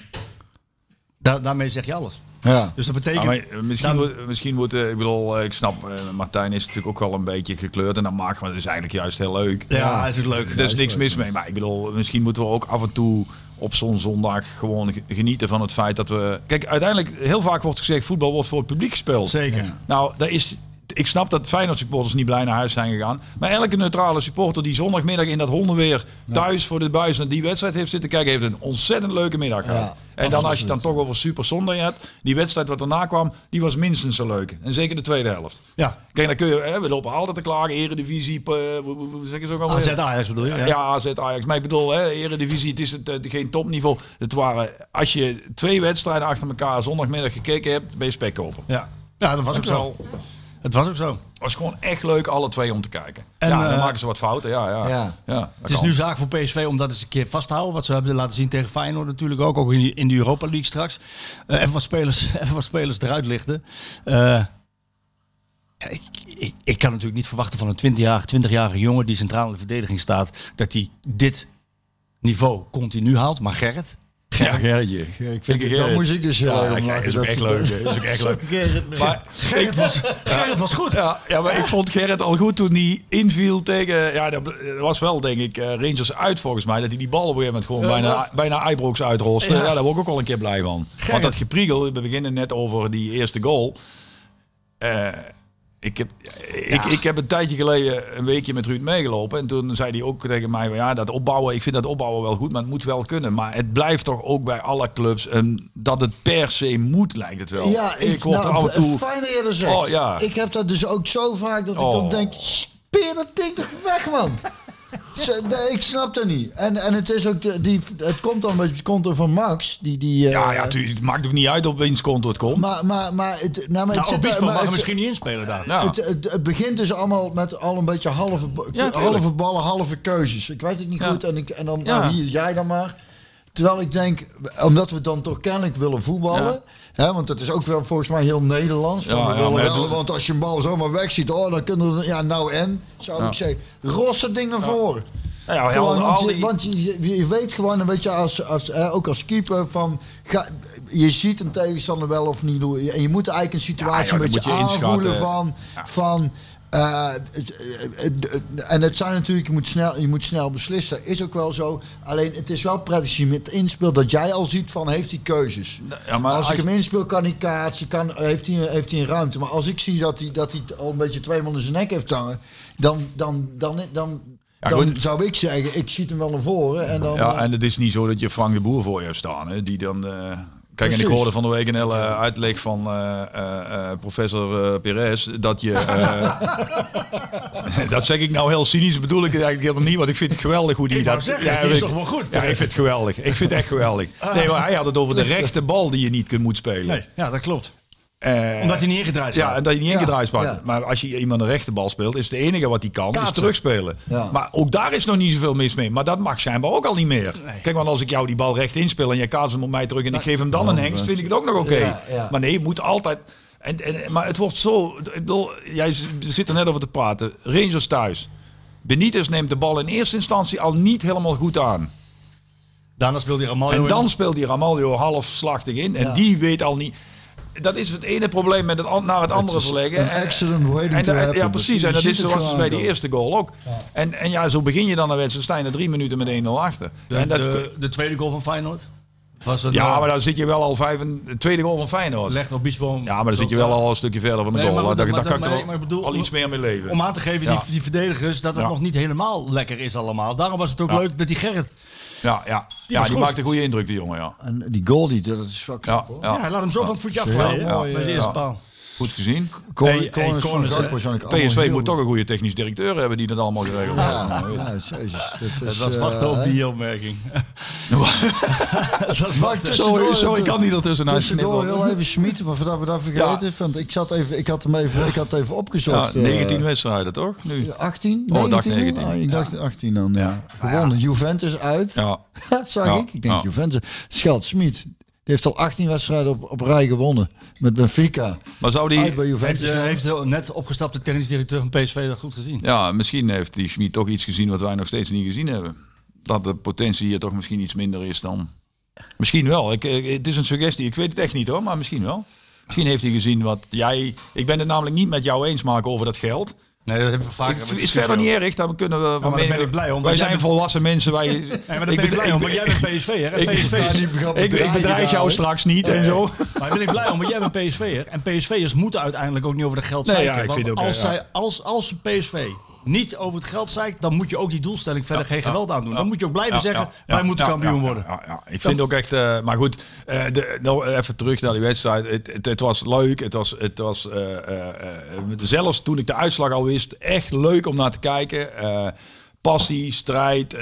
Da daarmee zeg je alles. Ja. Dus dat Ja, betekent... misschien, Dan- moet, misschien moet, eh, ik bedoel, eh, ik snap, eh, Martijn is natuurlijk ook wel een beetje gekleurd en dat maakt, maar dat is eigenlijk juist heel leuk. ja, is het leuk. Er is niks mis mee, maar ik bedoel, misschien moeten we ook af en toe op zo'n zondag gewoon ge- genieten van het feit dat we... Kijk, uiteindelijk, heel vaak wordt gezegd, voetbal wordt voor het publiek gespeeld. Zeker. Nou, daar is, ik snap dat Feyenoord supporters niet blij naar huis zijn gegaan. Maar elke neutrale supporter die zondagmiddag in dat hondenweer thuis voor de buis naar die wedstrijd heeft zitten kijken, heeft een ontzettend leuke middag gehad. Ja, en dan als je het dan toch over Super Zondag hebt, die wedstrijd wat erna kwam, die was minstens zo leuk. En zeker de tweede helft. Ja, Kijk, dan kun je, hè, we lopen altijd te klagen, eredivisie, eh, hoe- zeggen ze ook alweer? AZ Ajax bedoel je? Ja, Ja. AZ Ajax. Maar ik bedoel, hè, Eredivisie, het is het, eh, geen topniveau. Het waren, als je twee wedstrijden achter elkaar zondagmiddag gekeken hebt, ben je spekkoper. Ja. ja, dat was ook zo. Het was ook zo. was gewoon echt leuk, alle twee om te kijken. En, ja, dan eh, maken ze wat fouten, ja. ja. Ja. Het is kan. nu zaak voor PSV om dat eens een keer vast te houden. Wat ze hebben laten zien tegen Feyenoord natuurlijk ook. Ook in, die- in de Europa League straks. Eh, even, wat spelers, even wat spelers eruit lichten. Eh, ik, ik, ik kan natuurlijk niet verwachten van een 20-jarige 20 jongen die centraal in de verdediging staat. Dat hij dit niveau continu haalt. Maar Gerrit. Ja, Gerritje. Ja, ik vind Ik- het, dan Gerrit. moest ik dus heel Ja, lachen. is ook Dat echt leuk. Is ook echt leuk. Maar Gerrit was, Gerrit was goed. Ja, ja, maar ik vond Gerrit al goed toen hij inviel tegen... Ja, dat was wel, denk ik, eh, Rangers uit volgens mij. Dat hij die bal op een gegeven moment gewoon bijna, bijna Ibrox uitroste. Ja. daar word ik ook wel een keer blij van. Want dat gepriegel, we beginnen net over die eerste goal. Eh, ik, heb, ik, ik heb een tijdje geleden een weekje met Ruud meegelopen. En toen zei hij ook tegen mij, ja, dat opbouwen, ik vind dat opbouwen wel goed, maar het moet wel kunnen. Maar het blijft toch ook bij alle clubs en dat het per se moet, lijkt het wel. Ja, ik, word nou, er af en toe... fijn dat je dat zegt. Oh, ja. Ik heb dat dus ook zo vaak dat ik Oh. dan denk, speer dat ding toch weg, man. Ik snap dat niet. En, en het is ook, de, die, het komt dan met het konto van Max. Die, die, eh, Ja, ja, tuurlijk, het maakt ook niet uit op wiens konto het komt. Maar, maar, maar, het, nou, maar het Nou, zit maar mag er het- misschien niet inspelen daar. Ja. Het, het, het begint dus allemaal met al een beetje halve, Ja, halve ballen, halve keuzes. Ik weet het niet Ja. goed. En, ik, en dan, Ja. nou, hier, jij dan maar. Terwijl ik denk, omdat we dan toch kennelijk willen voetballen. Hè, want dat is ook wel volgens mij heel Nederlands. van Ja, ja, wel, want als je een bal zomaar wegziet, oh, dan kunnen we... Ja, nou en, zou Ja. ik zeggen. Ros dat ding naar voren. Ja, ja, Gewoon, al- want je, die- want je, weet gewoon, een beetje als, als, eh, ook als keeper, van, ga, je ziet een tegenstander wel of niet. En je moet eigenlijk een situatie Ja, ja, een beetje aanvoelen van... van eh, het- het- en het zijn natuurlijk, je moet, snel, je moet snel beslissen. Is ook wel zo. Alleen het is wel prettig als je met inspeelt dat jij al ziet van heeft hij keuzes. Ja, maar als ik hem inspeel kan hij kaatsen, kan, heeft, hij, heeft hij een ruimte. Maar als ik zie dat hij, dat hij al een beetje twee man in zijn nek heeft hangen, dan, dan, dan, dan, Ja, dan zou ik zeggen, ik schiet hem wel naar voren. En dan, Ja, en het is niet zo dat je Frank de Boer voor je hebt staan. Hè, die dan... eh, Kijk, en ik hoorde van de week een hele uitleg van eh, eh, eh, professor Perez dat je... dat zeg ik nou heel cynisch, bedoel ik het eigenlijk helemaal niet, want ik vind het geweldig hoe die Ik dat... zeggen, ik- is toch wel goed, Ja, ik vind het geweldig. Ik vind het echt geweldig. Nee, maar hij had het over de rechte bal die je niet kunt moet spelen. Nee, ja, dat klopt. Eh, Omdat hij niet ingedraaid Ja, staat. en dat je niet Ja, ingedraaid ja. Maar als je iemand een rechterbal speelt, is het enige wat hij kan, is terugspelen. Ja. Maar ook daar is nog niet zoveel mis mee. Maar dat mag schijnbaar ook al niet meer. Kijk, want als ik jou die bal recht inspel en jij kaatst hem op mij terug en ik geef hem dan een hengst, vind ik het ook nog oké. Ja, ja. Maar nee, je moet altijd... En, en, maar het wordt zo... Ik bedoel, jij zit er net over te praten. Rangers thuis. Benitez neemt de bal in eerste instantie al niet helemaal goed aan. Daarna speelde hij Ramaljo En in. dan speelt die Ramaljo halfslachtig in. En Ja. die weet al niet... Dat is het ene probleem met het, naar het andere verleggen. een En- accident waiting en, to en- happen. Ja, precies. En dat is zoals bij die eerste goal ook. En, en ja, zo begin je dan een wedstrijd. Sta je na drie minuten met 1-0 achter. de, en dat, de, de tweede goal van Feyenoord. Was het ja, nou- maar dan zit je wel al vijf... en- De tweede goal van Feyenoord. legt Obispo. Ja, maar dan zit je wel al een stukje verder van de Nee, goal. maar daar dat- kan ik bedoel- al iets meer mee leven. Om aan te geven, Ja. die, die verdedigers, dat het Ja. nog niet helemaal lekker is allemaal. Daarom was het ook Ja. leuk dat die Gerrit... Ja, ja. Die ja die goed. maakt een goede indruk, die jongen. Ja. En die goal die, dat is wel knap Ja, hoor. Ja, ja. hij laat hem zo van het voetje afglijden. Bij de ja. eerste Ja. paal. Goed gezien. Hey, hey, PSV moet toch een goede technisch directeur hebben die dat allemaal geregeld heeft. Ja, ja, jezus. Dat Het is, was eh, wachten op die opmerking. Was wachten. Sorry, sorry, kan niet ertussenuit Tussendoor heel even smieten, maar voordat we dat vergeten. Want ik, zat even, ik, had hem even, ik had het even Ja, opgezocht. eh, 19 wedstrijden, toch? Nu. 18? Oh, ik dacht 19? 19. Ah, ik dacht 18 dan, ja. Gewonnen. Juventus uit. Ja. Zag Ja, ik. Ik denk. Juventus. Scheld Smit. Heeft al 18 wedstrijden op, op rij gewonnen. Met Benfica. Maar zou die... bij Heeft, eh, heeft de net opgestapte technisch directeur van PSV dat goed gezien? Ja, misschien heeft die Schmid toch iets gezien wat wij nog steeds niet gezien hebben. Dat de potentie hier toch misschien iets minder is dan... Misschien wel. Ik, ik- het is een suggestie. Ik weet het echt niet hoor, maar misschien wel. Misschien heeft hij gezien wat jij... Ik ben het namelijk niet met jou eens maken over dat geld. Nee, dat hebben we vaker. Het is verder niet erg, dan kunnen we... dan mening- ben ik blij om, Wij zijn bent- volwassen mensen. Wij, Nee, maar ben ik, bet- blij om, want jij bent. En ik, PSV is... ik, ik bedreig jou straks niet en zo. Maar ben ik blij om, want jij bent PSV'er. En PSV'ers moeten uiteindelijk ook niet over de geld ja, ook, als, ja. zij, als, als PSV niet over het geld zeikt, dan moet je ook die doelstelling verder geen geweld aandoen. Dan moet je ook blijven zeggen, wij moeten kampioen worden. Ja, ja. Ik vind ook echt, eh, maar goed, eh, de, nou, even terug naar die wedstrijd. Het, het, het was leuk. Het was, het was eh, zelfs toen ik de uitslag al wist, echt leuk om naar te kijken. Passie, strijd.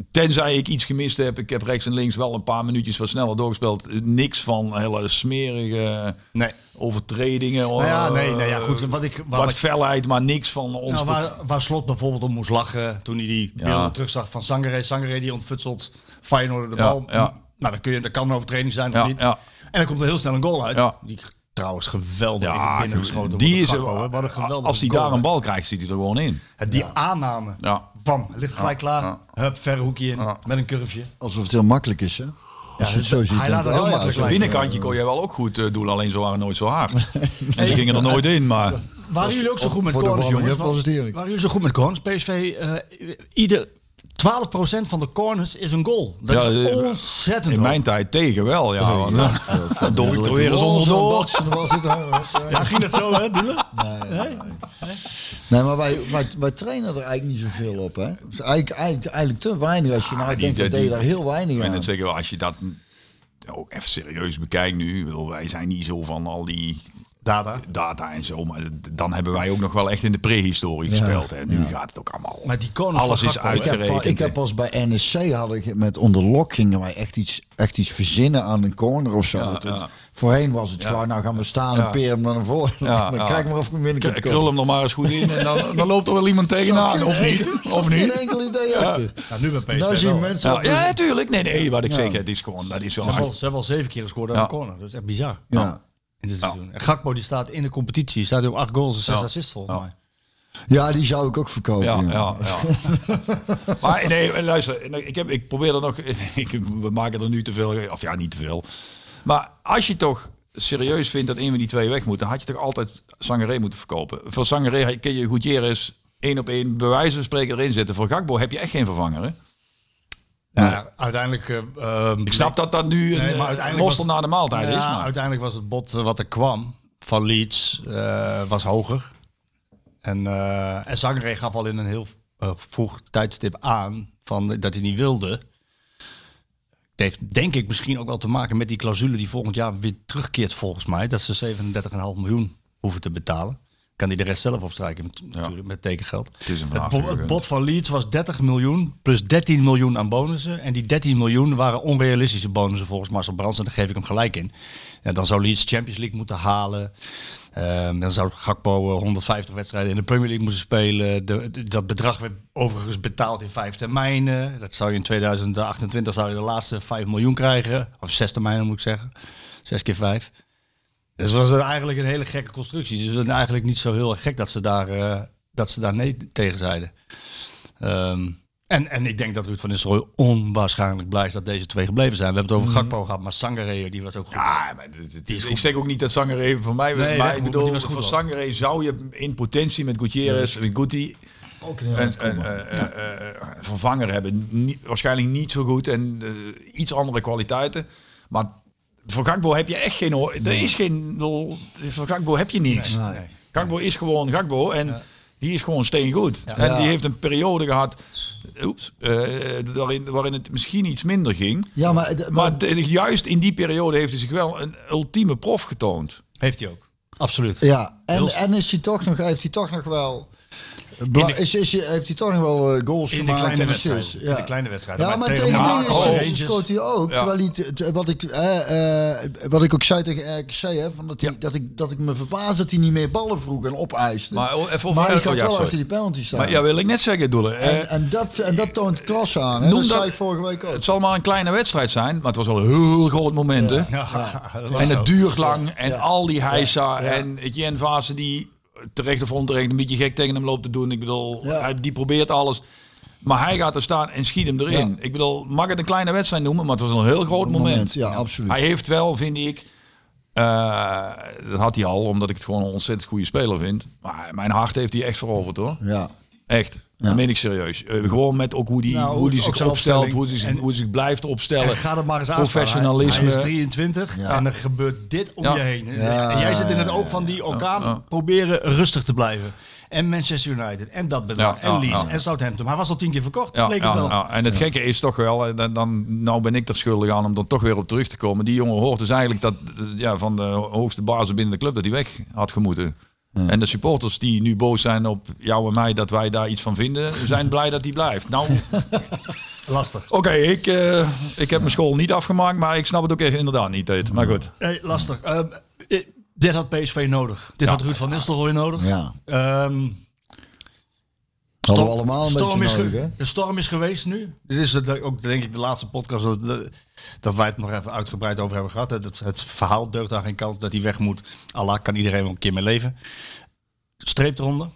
Eh, eh, eh, tenzij ik iets gemist heb. Ik heb rechts en links wel een paar minuutjes wat sneller doorgespeeld. Niks van hele smerige Nee. overtredingen. Nou ja, eh, nee, nou ja, goed. Wat ik, wat Wat ik- felheid, maar niks van ons. Nou, waar, waar Slot bijvoorbeeld om moest lachen toen hij die Ja. beelden terugzag van Sangare. Sangare die ontfutselt Feyenoord de bal. ja. Nou, dan kun je, dat kan een overtreding zijn Ja, of niet. ja. En dan komt er heel snel een goal uit. Ja. Die trouwens geweldig Ja, in binnengeschoten die is Gakpo, hè. Wat een geweldige als hij daar een bal krijgt, zit hij er gewoon in. Die aanname. Ja. Bam, ligt gelijk klaar. ja. Hup, verre hoekje in. Ja. Met een curveje. Alsof het heel makkelijk is, hè? Als je het zo hij ziet. laat denk het heel oh ja, makkelijk zo- Het binnenkantje kon jij wel ook goed eh, doen, alleen ze waren nooit zo hard. en ze gingen er nooit in, maar... Waren jullie ook zo goed met corners, jongens? Waren jullie zo goed met corners? PSV, eh ieder 12% van de corners is een goal. Dat Ja, is eh, ontzettend In hoog. mijn tijd tegen wel, ja. eh, Dan doe ik er weer eens Oh, onderdoor. en zit er- Ja, ging dat zo, hè, Doelen? Nee, maar wij, wij, wij trainen er eigenlijk niet zoveel op, hè? Het is eigenlijk, eigenlijk, eigenlijk te weinig. Als je nou denkt, dat deed daar heel weinig En aan. zeggen we, als je dat ook even serieus bekijkt nu. Wij zijn niet zo van al die Dada. data en zo. Maar dan hebben wij ook nog wel echt in de prehistorie Ja, gespeeld. En nu ja. gaat het ook allemaal... Maar die corners Alles is Ik heb, uitgerekend. ik heb pas bij NSC had ik met onder lok gingen wij echt iets, echt iets verzinnen aan een corner of zo. Ja, het-. Voorheen was het Ja. gewoon, nou gaan we staan Ja. en peer hem naar voren. Ja, dan ja. kijk maar of ik hem binnen kan K- Krul hem nog maar eens goed in en dan, dan loopt er wel iemand tegenaan. Of niet? Of geen niet? enkel idee achter. Nou, nu bij PSV Nou zien mensen... Ja, natuurlijk. Nee, nee, wat ik Ja. zeg, het is gewoon, dat is wel... Ze hebben, al, ze hebben al zeven keer gescoord aan Ja. de corner. Dat is echt bizar. ja. In dit seizoen. En Gakpo die staat in de competitie. Staat op acht goals en zes assists volgens Ja. mij. ja, die zou ik ook verkopen. Ja, ja. ja, ja. maar nee, luister, ik, heb, ik probeer er nog, ik, we maken er nu te veel, of ja, niet te veel. Maar als je toch serieus vindt dat een van die twee weg moet, dan had je toch altijd Sangaré moeten verkopen. Voor Sangaré kun je Gutierrez één op één bij wijze van spreken erin zetten. Voor Gakbo heb je echt geen vervanger. Hè? Ja, uiteindelijk... eh, ehm, Ik snap dat dat nu een Nee, eh, mostel was- na de maaltijd ja, is. Maar. uiteindelijk was het bod eh, wat er kwam van Leeds eh, was hoger. En, eh en Zangeré gaf al in een heel eh, vroeg tijdstip aan van, dat hij niet wilde. Het heeft denk ik misschien ook wel te maken met die clausule die volgend jaar weer terugkeert volgens mij. Dat ze 37,5 miljoen hoeven te betalen. Kan hij de rest zelf opstrijken met, tekengeld. Het is een Het, vraag. bo- het bod van Leeds was 30 miljoen plus 13 miljoen aan bonussen. En die 13 miljoen waren onrealistische bonussen volgens Marcel Brands. En daar geef ik hem gelijk in. En dan zou Leeds Champions League moeten halen. Ehm, dan zou Gakpo eh, 150 wedstrijden in de Premier League moeten spelen. De, de- dat bedrag werd overigens betaald in vijf termijnen. Dat zou je in 2028 zou je de laatste 5 miljoen krijgen. Of zes termijnen moet ik zeggen. Zes keer vijf. Het was eigenlijk een hele gekke constructie. Dus het is eigenlijk niet zo heel erg gek dat ze daar, eh, dat ze daar nee tegen zeiden. Ehm, en, en ik denk dat Ruud van Nistelrooy onwaarschijnlijk blij is dat deze twee gebleven zijn. We hebben het over Gakpo gehad, maar die was ook goed. Ja, maar Die is ik goed. zeg ook niet dat Sangaré voor mij... Nee, maar ik bedoel, was goed. Sangaré zou je in potentie met Gutierrez en Guti Ook een vervanger hebben. Niet, waarschijnlijk niet zo goed en eh, iets andere kwaliteiten. Maar voor Gakbo heb je echt geen... hoor- Er is geen... Voor Gakbo heb je niks. Nee. Gakbo is gewoon Gakbo en die is gewoon steengoed. Ja. En die heeft een periode gehad... Oeps, eh, waarin, waarin het misschien iets minder ging. Ja, maar, maar, Maar de- juist in die periode heeft hij zich wel een ultieme prof getoond. Heeft hij ook. Absoluut. ja, en, Heel- en is hij toch nog, heeft hij toch nog wel... De- is, is, heeft hij toch nog wel eh, goals In de gemaakt kleine en assists? In de kleine wedstrijden. Ja, Maar maar tegen tegen Ja, oh. scoort- hij ook. Ja. Terwijl hij, wat, ik, eh, eh, wat ik ook zei tegen RKC, hè, van dat, hij, dat, ik, dat ik me verbaas dat hij niet meer ballen vroeg en opeiste. Maar oh, even maar hij over- gaat ja, wel achter die penalty staan. Maar ja, wil ik net zeggen, Doelen. en, eh, en, dat, en dat toont klasse aan. Hè? Noem Dat dat- zei ik vorige week ook. het zal maar een kleine wedstrijd zijn, maar het was wel een heel groot moment. hè? Ja, En het duurt lang. En Ja. al die heisa Ja. en Etienne Vase die terecht of onterecht een beetje gek tegen hem loopt te doen. Ik bedoel, Ja. hij, die probeert alles. Maar hij gaat er staan en schiet hem erin. Ja. Ik bedoel, mag het een kleine wedstrijd noemen, maar het was een heel groot moment. Moment, ja, absoluut. Hij heeft wel, vind ik, eh, dat had hij al, omdat ik het gewoon een ontzettend goede speler vind. Maar mijn hart heeft hij echt veroverd hoor. Ja. Echt. Dat meen ik serieus. Eh, gewoon met ook hoe die, Nou, hoe die zich opstelt, hoe hij zich, En- hoe hij zich blijft opstellen. En ga er maar eens aan Professionalisme. staan. Hij, hij is 23 Ja. en er gebeurt dit om Ja. je heen. Ja. En jij zit in het oog van die orkaan Ja. proberen rustig te blijven. En Manchester United en dat bedrag Ja, en ja, Leeds ja. en Southampton. Maar hij was al tien keer verkocht, Ja, leek het ja, wel. ja. En het gekke is toch wel, eh, dan, dan nou ben ik er schuldig aan om er toch weer op terug te komen. Die jongen hoort dus eigenlijk dat eh, ja, van de hoogste bazen binnen de club dat hij weg had gemoeten. En de supporters die nu boos zijn op jou en mij dat wij daar iets van vinden, zijn blij dat hij blijft. Nou, Lastig. Oké, ik, eh, ik heb mijn school niet afgemaakt, maar ik snap het ook echt inderdaad niet. Maar goed. Hey, lastig. Ehm, eh, dit had PSV nodig. Dit Ja. had Ruud van Nistelrooy nodig. Ja. Ehm, We allemaal een storm beetje is nodig, ge- hè? De storm is geweest nu. Dit is de- ook denk ik de laatste podcast dat, dat wij het nog even uitgebreid over hebben gehad. Het, het verhaal deugt daar geen kant dat hij weg moet. Allah kan iedereen wel een keer mee leven. Streep eronder.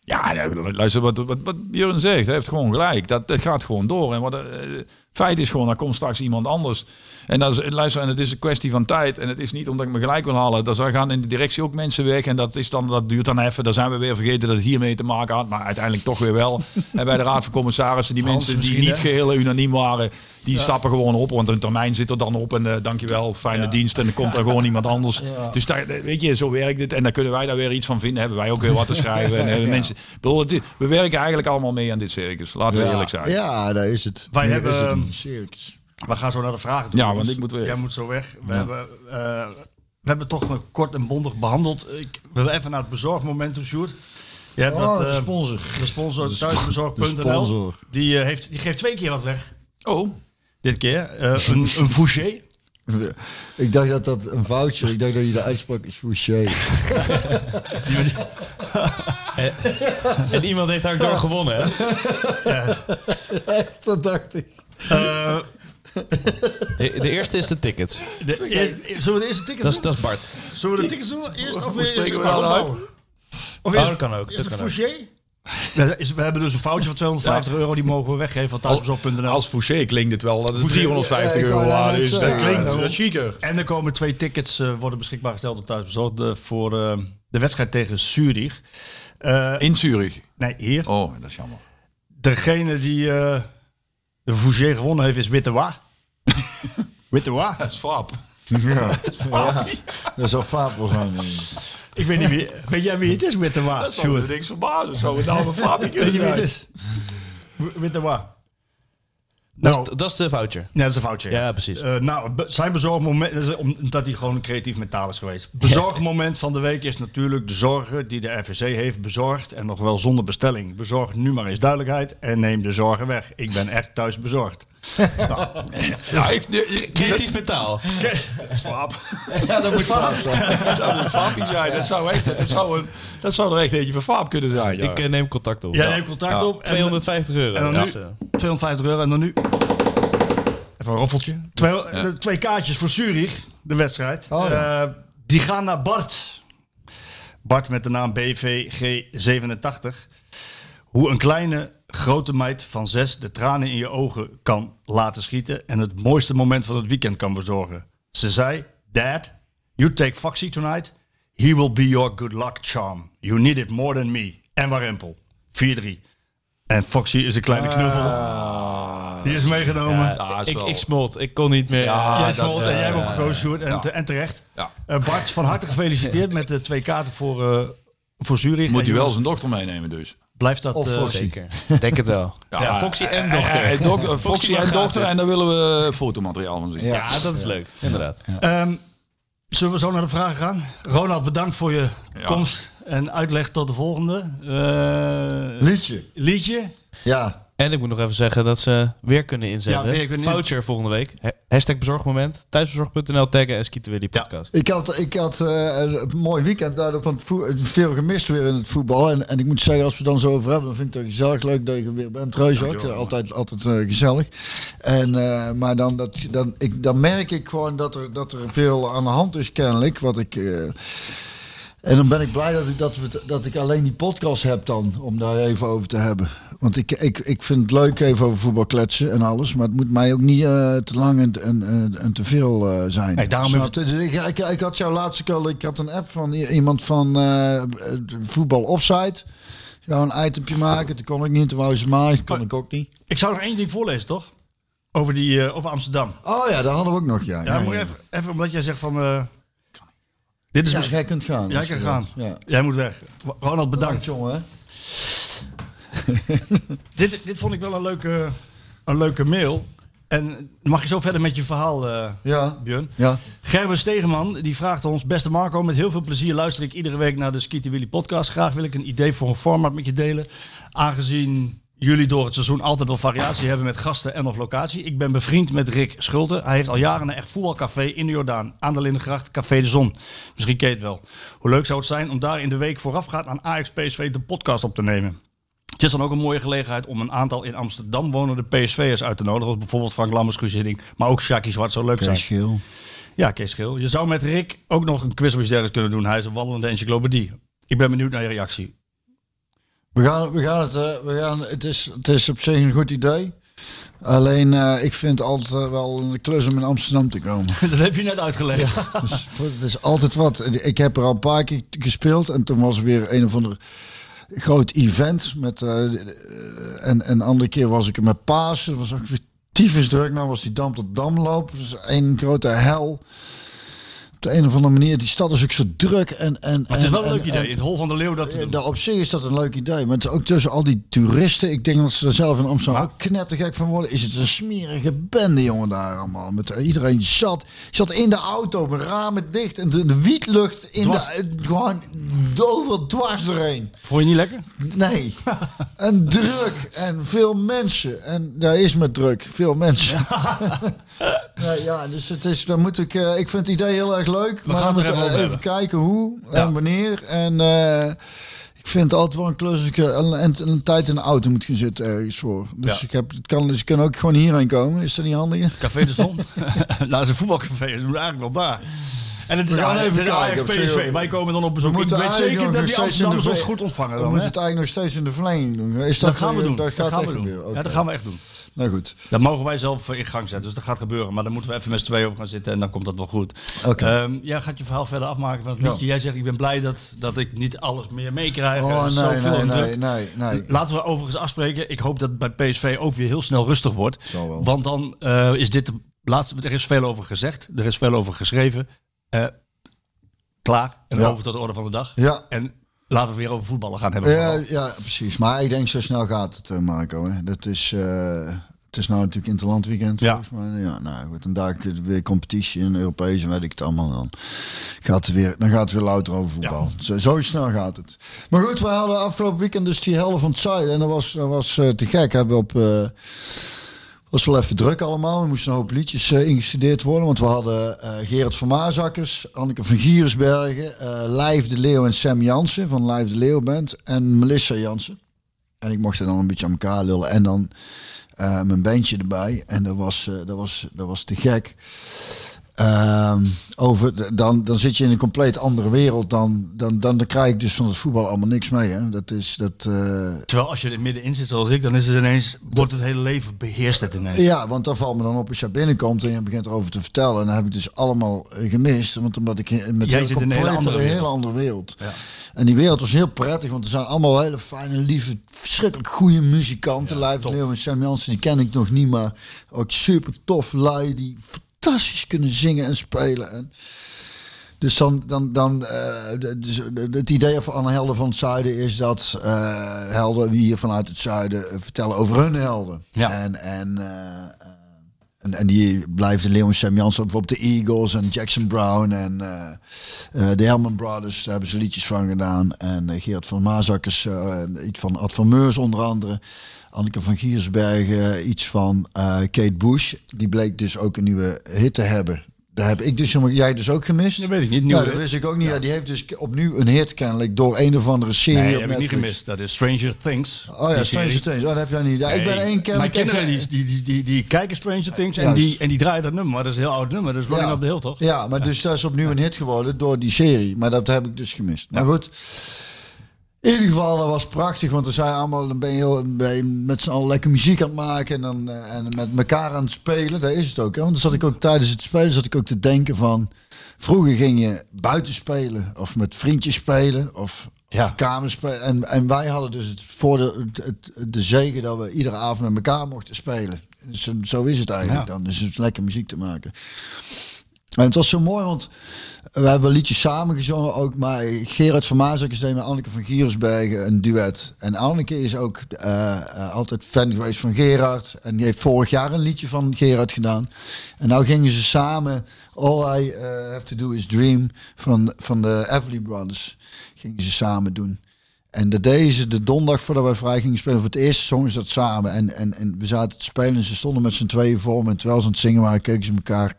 Ja, luister wat, wat, wat Björn zegt. Hij heeft gewoon gelijk. Dat, dat gaat gewoon door. En wat, eh, feit is gewoon, er komt straks iemand anders. En, dat is, luister, en het is een kwestie van tijd. En het is niet omdat ik me gelijk wil halen. Dan gaan in de directie ook mensen weg. En dat, is dan, dat duurt dan even. Dan zijn we weer vergeten dat het hiermee te maken had. Maar uiteindelijk toch weer wel. en bij de Raad van Commissarissen, die Hans mensen die niet hè? geheel unaniem waren, die stappen gewoon op. Want een termijn zit er dan op. En eh, dankjewel, fijne dienst. En dan komt er gewoon iemand anders. Dus daar, weet je, zo werkt het. En dan kunnen wij daar weer iets van vinden. Hebben wij ook weer wat te schrijven. En hebben mensen, bedoel, we werken eigenlijk allemaal mee aan dit circus. Laten we eerlijk zijn. Ja, daar is het. Wij hebben, ehm. Circus. We gaan zo naar de vragen toe. Ja, want ik moet weg. Jij moet zo weg. We, hebben, eh, we hebben toch kort en bondig behandeld. Ik wil even naar het bezorgmoment toe, Sjoerd. Je hebt Oh, dat, de eh, sponsor. De sponsor thuisbezorg.nl. de sponsor. Die, eh, heeft, die geeft twee keer wat weg. Oh, Dit keer. Eh, een, een Fouché. Ik dacht dat dat een voucher, ik dacht dat je de uitspraak is Fouché. En iemand heeft daar ook door gewonnen, hè? dat dacht ik. Eh, De, de eerste is de tickets. de, eerst- zullen we de eerste tickets Dat is, doen? dat is Bart. Zullen we de tickets doen? Eerst of Hoe eerst spreken we een dat uit? opbouwen? Of Oh, eerst, dat kan ook. eerst Dat kan ook. Fouché? Ja, is- We hebben dus een foutje van 250 euro. Die mogen we weggeven van thuisbezorg.nl. als Fouché klinkt het wel dat het Fouché, 350 ja, ik euro wou waard net is. Dat klinkt Ja, dat is chiquer. En er komen twee tickets eh, worden beschikbaar gesteld op thuisbezorgd eh, voor eh, de wedstrijd tegen Zurich. Eh, In Zurich. nee, hier. Oh, dat is jammer. Degene die eh, de Fouché gewonnen heeft is Wittewa. Wittewa? Dat is Fab. Ja. ja. Dat zou fabel zijn. Ik weet niet wie. Weet jij wie het is, Wittewa? Dat zou me niks verbazen. Zou het nou een Fabie Weet je wie het is? Wittewa. Dat, Nou, is, dat is de voucher. ja, dat is een foutje. Ja, precies. Eh, nou, zijn bezorgmoment, omdat hij gewoon een creatief mentaal is geweest. Bezorgmoment van de week is natuurlijk de zorgen die de RVC heeft bezorgd. En nog wel zonder bestelling. Bezorg nu maar eens duidelijkheid en neem de zorgen weg. Ik ben echt thuis bezorgd. Ja, ik, ik, Creatief metaal. dat is Fab. Ja, dat moet Fab zijn. Dat zou een zijn. Dat zou, echt, dat, zou een, dat zou er echt eentje van Fab kunnen zijn. Ja. Ik eh, neem contact op. Jij neemt contact Ja. op. en- 250 euro. En dan nu Dus, eh, 250 euro en dan nu. Even een roffeltje. Twee, eh, twee kaartjes voor Zurich, de wedstrijd. Oh, ja. Eh, die gaan naar Bart. Bart met de naam BVG87. Hoe een kleine, grote meid van zes de tranen in je ogen kan laten schieten. En het mooiste moment van het weekend kan bezorgen. Ze zei: Dad, you take Foxy tonight. He will be your good luck charm. You need it more than me. En Warempel. 4-3. En Foxy is een kleine knuffel. Die is meegenomen. ja, Ja, is ik, ik smolt. Ik kon niet meer. Ja, Jij dat, smolt en eh, jij hebt ook gekozen, Sjoerd. En, te- en terecht. Ja. Eh, Bart, van harte gefeliciteerd met de twee kaarten voor, eh voor Zurich. Moet hij wel zijn dochter meenemen dus. Blijft dat... Of eh, Foxy. Zeker. Denk het wel. Ja, Foxy en Eh, dochter. eh, dok- Foxy en dochter. En daar willen we fotomateriaal van zien. Ja, dat is leuk. Inderdaad. Ehm, zullen we zo naar de vragen gaan? Ronald, bedankt voor je Ja. komst en uitleg tot de volgende. Eh, Liedje. liedje. Ja. En ik moet nog even zeggen dat ze weer kunnen inzenden. Ja, weer kunnen Voucher volgende week. Ha- Hashtag bezorgmoment. Thuisbezorg.nl taggen en Skieten Willy podcast. Ik had, ik had eh, een mooi weekend daardoor, want voe- veel gemist weer in het voetbal. En, en ik moet zeggen, als we het dan zo over hebben, dan vind ik het gezellig leuk dat je weer bent. Reus ook, altijd, altijd eh, gezellig. En, eh, maar dan, dat, dan, ik, dan merk ik gewoon dat er, dat er veel aan de hand is kennelijk. Wat ik... eh, en dan ben ik blij dat ik, dat, we, dat ik alleen die podcast heb dan, om daar even over te hebben. Want ik, ik, ik vind het leuk even over voetbal kletsen en alles. Maar het moet mij ook niet eh, te lang en, en, en, te veel eh, zijn. Daarom? Dus ik, ik, ik had jou laatst ook al, ik had een app van iemand van eh, voetbal offside. Ik zou een itempje maken, dat kon ik niet. Toen wou ze maken, dat kon ik ook niet. Ik zou nog één ding voorlezen, toch? Over, die, over Amsterdam. Oh ja, daar hadden we ook nog, ja. Ja, moet even, even omdat jij zegt van... dit is Ja, misschien... jij kunt gaan. Jij kan gaan. Jij moet weg. Ronald, bedankt. Bedankt, jongen. dit, dit vond ik wel een leuke, een leuke mail. En mag je zo verder met je verhaal, eh Ja. Björn? Ja. Gerben Stegeman die vraagt ons: Beste Marco, met heel veel plezier luister ik iedere week naar de Skieten Willy podcast. Graag wil ik een idee voor een format met je delen. Aangezien jullie door het seizoen altijd wel variatie hebben met gasten en of locatie. Ik ben bevriend met Rick Schulte. Hij heeft al jaren een echt voetbalcafé in de Jordaan. Aan de Lindengracht, Café de Zon. Misschien ken je het wel. Hoe leuk zou het zijn om daar in de week voorafgaand aan Ajax PSV de podcast op te nemen. Het is dan ook een mooie gelegenheid om een aantal in Amsterdam wonende PSV'ers uit te nodigen. Zoals bijvoorbeeld Frank Lammers, Guus Hiddink, maar ook Shaki Zwart zou leuk zijn. Kees Geel. Ja, Kees Schil. Je zou met Rick ook nog een quiz of iets dergelijks kunnen doen. Hij is een wandelende encyclopedie. Ik ben benieuwd naar je reactie. We gaan, we gaan het, eh, we gaan, het, is, het is op zich een goed idee. Alleen, eh, ik vind het altijd eh, wel een klus om in Amsterdam te komen. Dat heb je net uitgelegd. Dus het is altijd wat. Ik heb er al een paar keer gespeeld en toen was er weer een of ander groot event. Met, eh, en, en een andere keer was ik er met. Dat was ook weer tyfus druk. Nou was die Dam tot Damloop. Dus één grote hel. Op de een of andere manier. Die stad is ook zo druk. En, en, Maar het is wel een en- leuk idee. In het Hol van de Leeuw dat doen. daar op zich is dat een leuk idee. Maar het is ook tussen al die toeristen. Ik denk dat ze er zelf in Amsterdam ook knettergek van worden. Is het een smerige bende, jongen, daar allemaal. Met eh, iedereen zat. Zat in de auto, met ramen dicht. En de, de wietlucht in Dwars. de... eh, Gewoon overal dwars doorheen. Vond je niet lekker? Nee. en druk. En veel mensen. En daar is met druk. Veel mensen. ja, ja, dus het is... Dan moet ik... eh, ik vind het idee heel erg leuk. We maar gaan er moeten even we even kijken hoe Ja. en wanneer. En eh, ik vind het altijd wel een klus als ik eh, een, een, een tijd in de auto moet gaan zitten ergens voor. Dus Ja. ik heb, het kan, dus ik kan ook gewoon hierheen komen. Is dat niet handig? Café de Zon. is een voetbalcafé. Dat doen we eigenlijk wel daar. En het is, We Ajax- even kijken. PSV. Wij komen dan op bezoek. Ik moeten weet zeker dat die Amsterdammers ons goed ontvangen. We Dan, moeten hè? het eigenlijk nog steeds in de verlenging doen. Is Dat dat, gaan we doen. Dat gaan we doen. Ja, dat gaan we echt doen. Nou goed. Dat mogen wij zelf in gang zetten. Dus dat gaat gebeuren. Maar dan moeten we even met z'n tweeën op gaan zitten. En dan komt dat wel goed. Oké. Ehm, jij gaat je verhaal verder afmaken van het Ja. liedje. Jij zegt, ik ben blij dat, dat ik niet alles meer meekrijg. Oh nee, nee, nee, nee, nee. Laten we overigens afspreken. Ik hoop dat het bij PSV ook weer heel snel rustig wordt. Wel. Want dan eh, is dit de laatste. Er is veel over gezegd. Er is veel over geschreven. Eh, klaar. En Ja. over tot de orde van de dag. Ja. En laten we weer over voetballen gaan hebben. Ja, ja, precies. Maar ik denk zo snel gaat het, eh, Marco. Hè. Dat is, eh, het is nou natuurlijk Interland weekend. Ja. Volgens mij. Ja, nou goed. En daar weer competitie in Europees en weet ik het allemaal dan. Gaat het weer, dan gaat het weer louter over voetbal. Zo, zo snel gaat het. Maar goed, we hadden afgelopen weekend dus die helft van het zuiden. En dat was, dat was eh, te gek. Hebben we op... was wel even druk allemaal. We moesten een hoop liedjes eh, ingestudeerd worden. Want we hadden eh, Gerard van Maasakkers, Anneke van Giersbergen, eh Lijf de Leeuw en Sam Jansen van Lijf de Leeuw Band. En Melissa Jansen. En ik mocht er dan een beetje aan elkaar lullen. En dan mijn bandje erbij. En dat was, dat was, dat was te gek. Ehm, over, de- dan, dan zit je in een compleet andere wereld. Dan, dan, dan, dan krijg ik dus van het voetbal allemaal niks mee. Hè. Dat is dat. eh, Terwijl als je er middenin zit zoals ik, dan is het ineens, wordt het hele leven beheerst het ineens. Ja, want dan valt me dan op als je binnenkomt en je begint erover te vertellen. En dan heb ik dus allemaal eh, gemist. Want omdat ik met Jij zit in een hele andere een hele wereld. andere wereld. Ja. En die wereld was heel prettig, want er zijn allemaal hele fijne, lieve, verschrikkelijk goede muzikanten. Ja, Live top. Leeuw en Sam Jansen, die ken ik nog niet, maar ook super tof lui die fantastisch kunnen zingen en spelen. En dus dan, dan, dan dus de- het idee van helden van het zuiden is dat eh, helden hier vanuit het zuiden eh, vertellen over hun helden. Ja. En, en, en, en die blijft en Sam Jansen, bijvoorbeeld de Eagles en Jackson Brown en de Helman Brothers, daar hebben ze liedjes van gedaan. En Geert van Maasakkers, iets van Ad van Meurs onder andere. Anneke van Giersbergen, iets van eh, Kate Bush. Die bleek dus ook een nieuwe hit te hebben. Daar heb ik dus helemaal, jij dus ook gemist. Dat weet ik niet, nieuwe dat wist ik ook niet. Ja. die heeft dus opnieuw een hit kennelijk door een of andere serie Nee, op heb ik niet gemist. Dat is Stranger Things. Oh ja, Stranger. Things. Oh, dat heb jij niet. Ja, ik ben één keer. Mijn kinderen die, die, die, die, die kijken Stranger Things en die, en die draaien dat nummer. Maar dat is een heel oud nummer. Dat is Running Ja. Up the Hill, toch? Ja, maar dus dat is opnieuw een hit geworden door die serie. Maar dat heb ik dus gemist. Maar goed. In ieder geval, dat was prachtig. Want er zijn allemaal, dan ben je, heel, ben je met z'n allen lekker muziek aan het maken. En, dan, eh, en met elkaar aan het spelen. Daar is het ook. Hè? Want dan zat ik ook tijdens het spelen zat ik ook te denken van... Vroeger ging je buiten spelen. Of met vriendjes spelen. Of Ja. kamers spelen. En, en wij hadden dus het voor de, het, de zegen dat we iedere avond met elkaar mochten spelen. Dus zo- zo is het eigenlijk Ja. dan. Dus het is lekker muziek te maken. En het was zo mooi, want we hebben liedjes samen gezongen ook. Maar Gerard van Maasakkers deed met Anneke van Giersbergen een duet. En Anneke is ook eh, eh, altijd fan geweest van Gerard. En die heeft vorig jaar een liedje van Gerard gedaan. En nou gingen ze samen All I eh, Have To Do Is Dream van, van de Everly Brothers. Gingen ze samen doen. En deden ze de donderdag voordat wij vrij gingen spelen. Voor het eerst zongen ze dat samen. En, en, en we zaten te spelen en ze stonden met z'n tweeën voor me. Terwijl ze aan het zingen waren, keken ze elkaar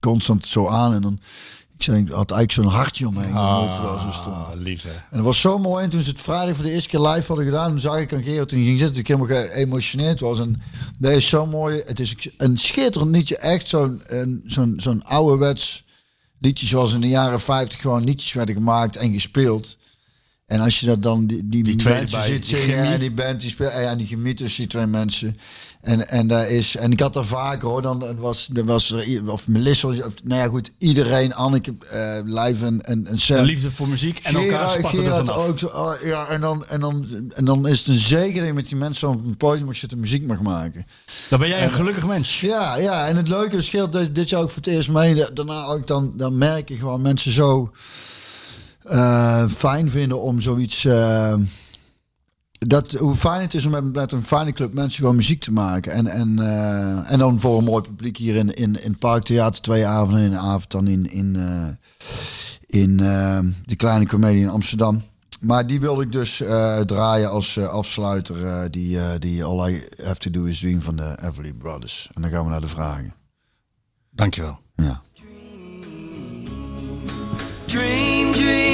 constant zo aan. En dan, ik zei, had eigenlijk zo'n hartje omheen. Ah, stonden. lief hè. En dat was zo mooi. En toen ze het vrijdag voor de eerste keer live hadden gedaan, toen zag ik aan Gerard toen ging zitten, dat ik helemaal geëmotioneerd was. En dat is zo mooi. Het is een schitterend liedje. Echt zo'n een- zo'n zo'n ouderwets liedje zoals in de jaren 50 gewoon liedjes werden gemaakt en gespeeld. En als je dat dan die, die, mensen ziet zingen en die band die speelt en die chemie tussen die twee mensen. En, en daar is en ik had er vaker hoor dan was er was er of Melissa of nou ja goed iedereen Anneke live en en, en Sam. Liefde voor muziek en elkaar spatten er Gerard vanaf. ook zo, oh, ja, en dan, en, dan, en dan is het een je met die mensen op een podium als je de muziek mag maken. Dan ben jij een gelukkig mens. Ja, ja, en het leuke scheelt dat dit jaar ook voor het eerst mee. Da- Daarna ook dan, dan merk je gewoon mensen zo eh, fijn vinden om zoiets. eh, dat, hoe fijn het is om met, met een fijne club mensen gewoon muziek te maken. En, en, eh, en dan voor een mooi publiek hier in, in, in het Parktheater twee avonden en een avond dan in, in, eh, in de Kleine Comedie in Amsterdam. Maar die wilde ik dus eh, draaien als eh, afsluiter. eh, die, die All I Have To Do Is Dream van de Everly Brothers. En dan gaan we naar de vragen. Dankjewel. Ja. Dream, dream,